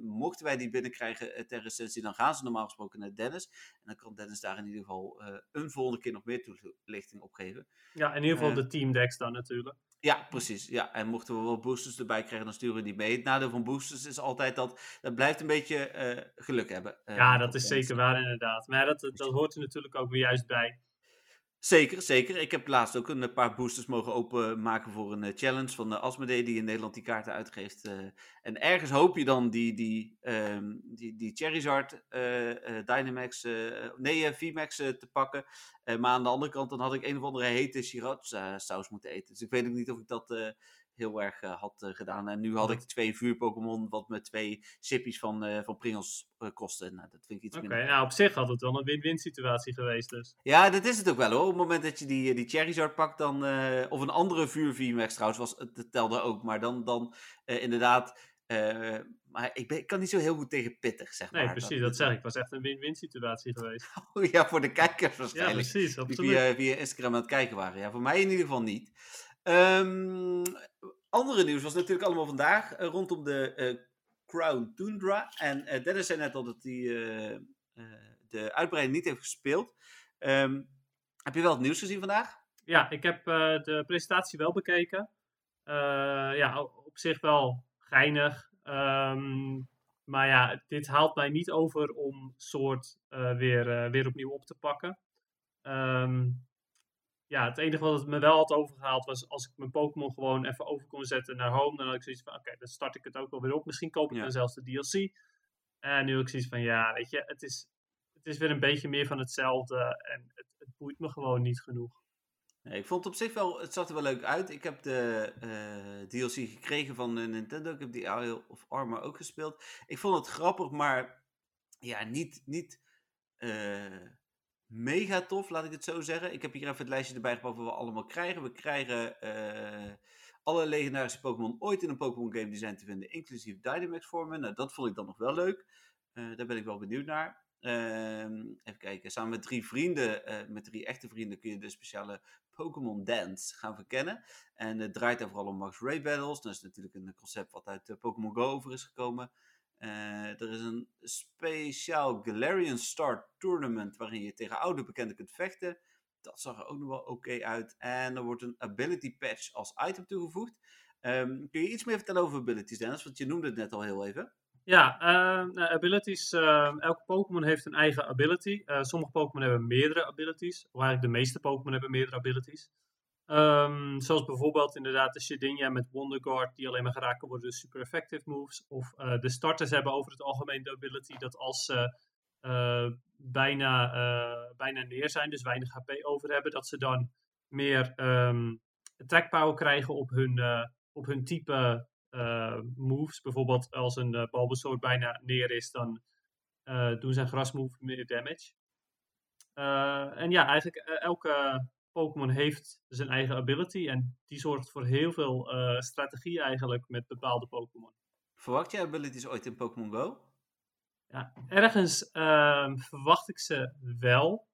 Mochten wij die binnenkrijgen ter recensie, dan gaan ze normaal gesproken naar Dennis. En dan kan Dennis daar in ieder geval een volgende keer nog meer toelichting op geven. Ja, in ieder geval Eh. de team decks dan natuurlijk. Ja, precies. Ja, en mochten we wel boosters erbij krijgen, dan sturen we die mee. Het nadeel van boosters is altijd dat dat blijft een beetje eh, geluk hebben. Ja, dat is zeker waar inderdaad. Maar ja, dat, dat hoort er natuurlijk ook weer juist bij. Zeker, zeker. Ik heb laatst ook een paar boosters mogen openmaken voor een challenge van de Asmodee die in Nederland die kaarten uitgeeft. en ergens hoop je dan die, die, um, die, die Charizard Dynamax, nee VMAX te pakken. maar aan de andere kant dan had ik een of andere hete Sriracha saus moeten eten. Dus ik weet ook niet of ik dat heel erg uh, had uh, gedaan. En nu had ik twee vuur-Pokémon, wat me twee sippies van, uh, van Pringles kostte. Nou, dat vind ik iets Oké, nou op zich had het wel een win-win situatie geweest dus. Ja, dat is het ook wel hoor. Op het moment dat je die, die Charizard pakt, dan, of een andere vuur VMAX trouwens, was, dat telde ook. Maar dan, dan inderdaad... maar ik, ben, ik kan niet zo heel goed tegen pittig, zeg nee, maar. precies, dat, dat zeg ik. Het was echt een win-win situatie geweest. Oh ja, voor de kijkers waarschijnlijk. Ja, precies, absoluut. Die via, via Instagram aan het kijken waren. Ja, voor mij in ieder geval niet. Um, andere nieuws was natuurlijk allemaal vandaag uh, rondom de uh, Crown Tundra. En uh, Dennis zei net al dat hij de uitbreiding niet heeft gespeeld. Um, heb je wel het nieuws gezien vandaag? Ja, ik heb de presentatie wel bekeken. ja, op zich wel geinig. Um, maar ja, dit haalt mij niet over om soort weer, weer opnieuw op te pakken. Um, ja, het enige wat het me wel had overgehaald was als ik mijn Pokémon gewoon even over kon zetten naar home. Dan had ik zoiets van, oké, dan start ik het ook wel weer op. Misschien koop ik Ja. dan zelfs de DLC. En nu heb ik zoiets van, ja, weet je, het is, het is weer een beetje meer van hetzelfde. En het, het boeit me gewoon niet genoeg. Nee, ik vond het op zich wel, het zag er wel leuk uit. Ik heb de eh, DLC gekregen van Nintendo. Ik heb die Isle of Armor ook gespeeld. Ik vond het grappig, maar ja, niet, niet eh, mega tof, laat ik het zo zeggen. Ik heb hier even het lijstje erbij gepakt wat we allemaal krijgen. We krijgen eh, alle legendarische Pokémon ooit in een Pokémon game die zijn te vinden, inclusief Dynamax vormen. Nou, dat vond ik dan nog wel leuk. Eh, daar ben ik wel benieuwd naar. Ehm, even kijken, samen met drie vrienden, eh, met drie echte vrienden, kun je de speciale Pokémon Dance gaan verkennen. En het draait daar vooral om Max Ray Battles. Dat is natuurlijk een concept wat uit Pokémon Go over is gekomen. Uh, er is een speciaal Galarian Star Tournament waarin je tegen oude bekenden kunt vechten. Dat zag er ook nog wel oké uit. En er wordt een ability patch als item toegevoegd. Um, kun je iets meer vertellen over abilities, Dennis? Want je noemde het net al heel even. Ja, uh, nou, abilities. Uh, elke Pokémon heeft een eigen ability. Uh, sommige Pokémon hebben meerdere abilities. Eigenlijk de meeste Pokémon hebben meerdere abilities. Um, zoals bijvoorbeeld inderdaad de Shedinja met Wonder Guard, die alleen maar geraakt worden door super effective moves. Of uh, de starters hebben over het algemeen de ability dat als ze uh, bijna, uh, bijna neer zijn, dus weinig HP over hebben, dat ze dan meer um, attack power krijgen op hun, op hun type moves. Bijvoorbeeld als een uh, Bulbasaur bijna neer is, dan doen zijn grasmove meer damage. en ja, eigenlijk elke Pokémon heeft zijn eigen ability en die zorgt voor heel veel uh, strategie eigenlijk met bepaalde Pokémon. Verwacht jij abilities ooit in Pokémon Go? Ja, ergens uh, verwacht ik ze wel.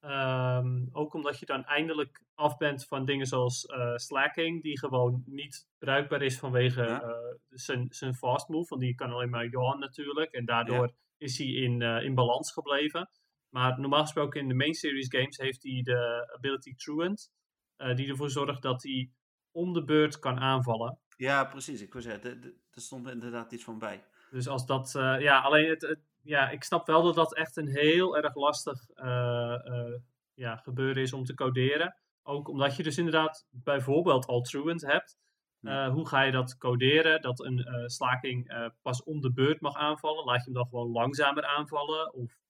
Um, ook omdat je dan eindelijk af bent van dingen zoals uh, slacking, die gewoon niet bruikbaar is vanwege ja. uh, zijn, zijn fast move. Want die kan alleen maar yawn natuurlijk. En daardoor ja. is hij in, uh, in balans gebleven. Maar normaal gesproken in de main series games heeft hij de ability Truant. Uh, die ervoor zorgt dat hij om de beurt kan aanvallen. Ja, precies. Ik wil zeggen, er stond inderdaad iets van bij. Dus als dat, uh, ja, alleen het, het, ja, ik snap wel dat dat echt een heel erg lastig uh, ja, gebeuren is om te coderen. Ook omdat je dus inderdaad bijvoorbeeld al Truant hebt. Ja. hoe ga je dat coderen? Dat een slaking pas om de beurt mag aanvallen. Laat je hem dan gewoon langzamer aanvallen? Of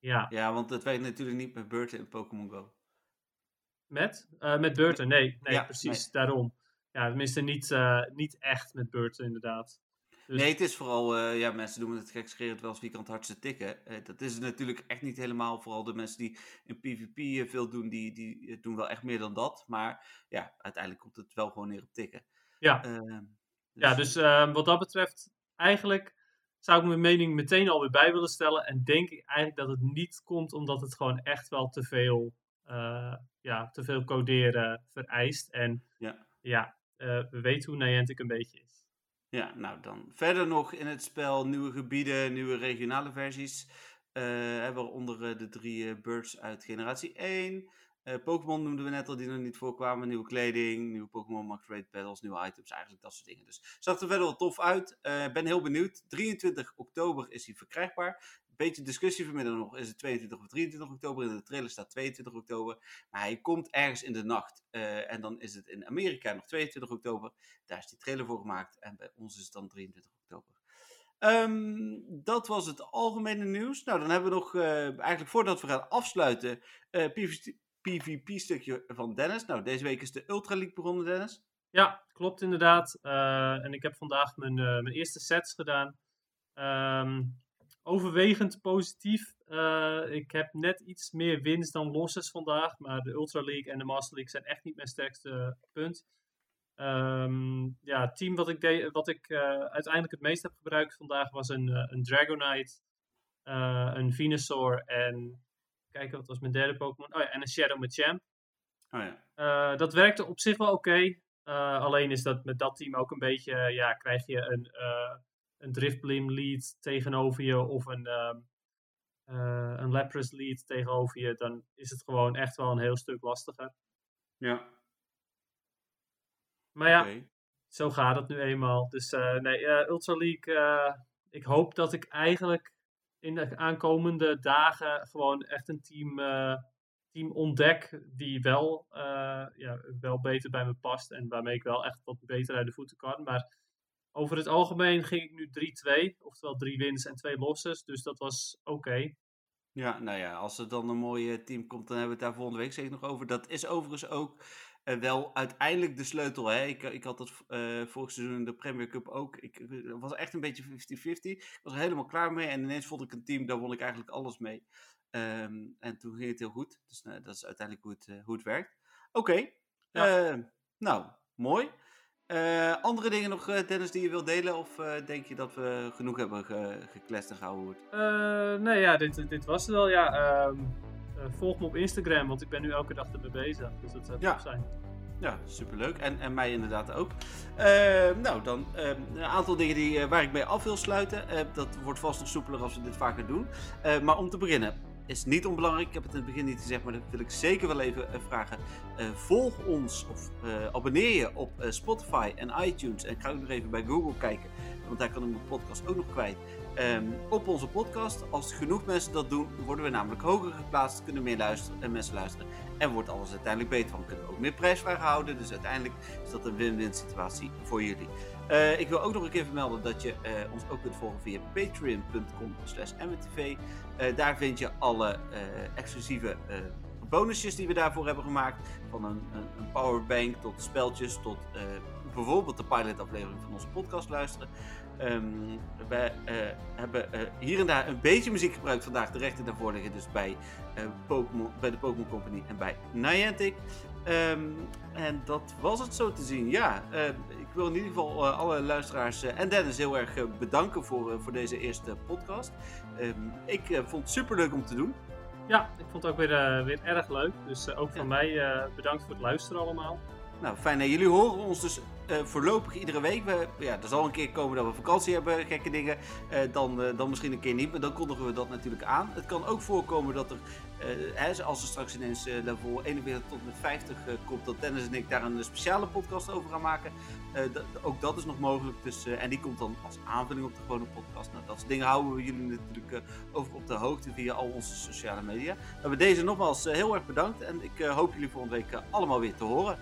ja. ja, want het werkt natuurlijk niet met beurten in Pokémon Go. Met? Uh, met beurten, nee. Nee, ja, precies. Nee. Daarom. Ja, tenminste niet, uh, niet echt met beurten, inderdaad. Dus... Nee, het is vooral, uh, ja, mensen doen het gekscherend wel kan het hardste tikken. dat is natuurlijk echt niet helemaal, vooral de mensen die in PvP veel doen, die, die doen wel echt meer dan dat. Maar ja, uiteindelijk komt het wel gewoon neer op tikken. Ja, dus... ja dus wat dat betreft, eigenlijk zou ik mijn mening meteen alweer bij willen stellen. En denk ik eigenlijk dat het niet komt omdat het gewoon echt wel te veel, uh, ja, te veel coderen vereist. En ja, ja uh, we weten hoe Niantic een beetje is. Ja, nou dan verder nog in het spel nieuwe gebieden, nieuwe regionale versies. Uh, waaronder de drie birds uit generatie 1. Uh, Pokémon noemden we net al, die nog niet voorkwamen. Nieuwe kleding, nieuwe Pokémon Max Raid Battles, nieuwe items, eigenlijk dat soort dingen. Dus zag er verder wel tof uit. Uh, ben heel benieuwd. 23 oktober is hij verkrijgbaar. beetje discussie vanmiddag nog. Is het 22 of 23 oktober? In de trailer staat 22 oktober. Maar hij komt ergens in de nacht. Eh, en dan is het in Amerika nog 22 oktober. Daar is die trailer voor gemaakt. En bij ons is het dan 23 oktober. Ehm, dat was het algemene nieuws. Nou, dan hebben we nog, eigenlijk voordat we gaan afsluiten, uh, PvP-stukje van Dennis. Nou, deze week is de Ultra League begonnen, Dennis. Ja, klopt inderdaad. Uh, en ik heb vandaag mijn, mijn eerste sets gedaan. Um, overwegend positief. ik heb net iets meer winst dan losses vandaag. Maar de Ultra League en de Master League zijn echt niet mijn sterkste punt. Um, ja, het team wat ik, wat ik uiteindelijk het meest heb gebruikt vandaag was een, een Dragonite, een Venusaur en. Kijken, wat was mijn derde Pokémon? Oh ja, en een Shadow Machamp. Oh ja. dat werkte op zich wel oké. Okay. alleen is dat met dat team ook een beetje. ja, krijg je een, een Driftblim lead tegenover je of een, een Lapras lead tegenover je. Dan is het gewoon echt wel een heel stuk lastiger. Ja. Maar ja, okay. zo gaat het nu eenmaal. Dus nee, Ultra League, ik hoop dat ik eigenlijk in de aankomende dagen gewoon echt een team, team ontdek die wel, ja, wel beter bij me past en waarmee ik wel echt wat beter uit de voeten kan. Maar over het algemeen ging ik nu 3-2, oftewel drie wins en twee losses, dus dat was oké. Ja, nou ja, als er dan een mooi team komt, dan hebben we het daar volgende week zeker nog over. Dat is overigens ook uh, wel uiteindelijk de sleutel. Hè? Ik, ik had dat uh, vorig seizoen in de Premier Cup ook. Ik was echt een beetje 50-50. Ik was er helemaal klaar mee. En ineens vond ik een team, daar won ik eigenlijk alles mee. Um, en toen ging het heel goed. Dus uh, dat is uiteindelijk hoe het, hoe het werkt. Oké. Okay. Ja. nou, mooi. andere dingen nog, Dennis, die je wilt delen? Of denk je dat we genoeg hebben ge geklest en gehouden? nee, ja, dit, dit was het wel. Ja, um uh, volg me op Instagram, want ik ben nu elke dag ermee bezig. Dus dat zou ja. zijn. Ja, superleuk. En, en mij inderdaad ook. Uh, nou, dan uh, een aantal dingen die, waar ik mee af wil sluiten. dat wordt vast nog soepeler als we dit vaker doen. maar om te beginnen, is niet onbelangrijk. Ik heb het in het begin niet gezegd, maar dat wil ik zeker wel even vragen. volg ons of abonneer je op Spotify en iTunes. En ik ga ook nog even bij Google kijken, want daar kan ik mijn podcast ook nog kwijt um, op onze podcast. Als genoeg mensen dat doen, worden we namelijk hoger geplaatst, kunnen meer en mensen luisteren en wordt alles uiteindelijk beter van. Kunnen ook meer prijsvragen houden, dus uiteindelijk is dat een win-win situatie voor jullie. Uh, ik wil ook nog een keer vermelden dat je uh, ons ook kunt volgen via patreon.com slash. Uh, daar vind je alle exclusieve bonusjes die we daarvoor hebben gemaakt. Van een, een, een powerbank tot speltjes tot bijvoorbeeld de pilot aflevering van onze podcast luisteren. Wij uh, hebben hier en daar een beetje muziek gebruikt vandaag. De rechten daarvoor liggen dus bij, Pokemon, bij de Pokémon Company en bij Niantic. Um, en dat was het zo te zien. Ja, ik wil in ieder geval alle luisteraars en Dennis heel erg bedanken voor, voor deze eerste podcast. Um, ik vond het super leuk om te doen. Ja, ik vond het ook weer, weer erg leuk. Dus ook van ja. mij bedankt voor het luisteren allemaal. Nou, fijn. jullie horen ons dus uh, voorlopig iedere week. We, ja, er zal een keer komen dat we vakantie hebben, gekke dingen. Uh, dan, uh, dan misschien een keer niet, maar dan kondigen we dat natuurlijk aan. Het kan ook voorkomen dat er, hè, als er straks ineens level 41 tot met 50 komt, dat Dennis en ik daar een speciale podcast over gaan maken. ook dat is nog mogelijk. Dus, en die komt dan als aanvulling op de gewone podcast. Nou, dat soort dingen houden we jullie natuurlijk over op de hoogte via al onze sociale media. We hebben deze nogmaals heel erg bedankt en ik hoop jullie volgende week allemaal weer te horen.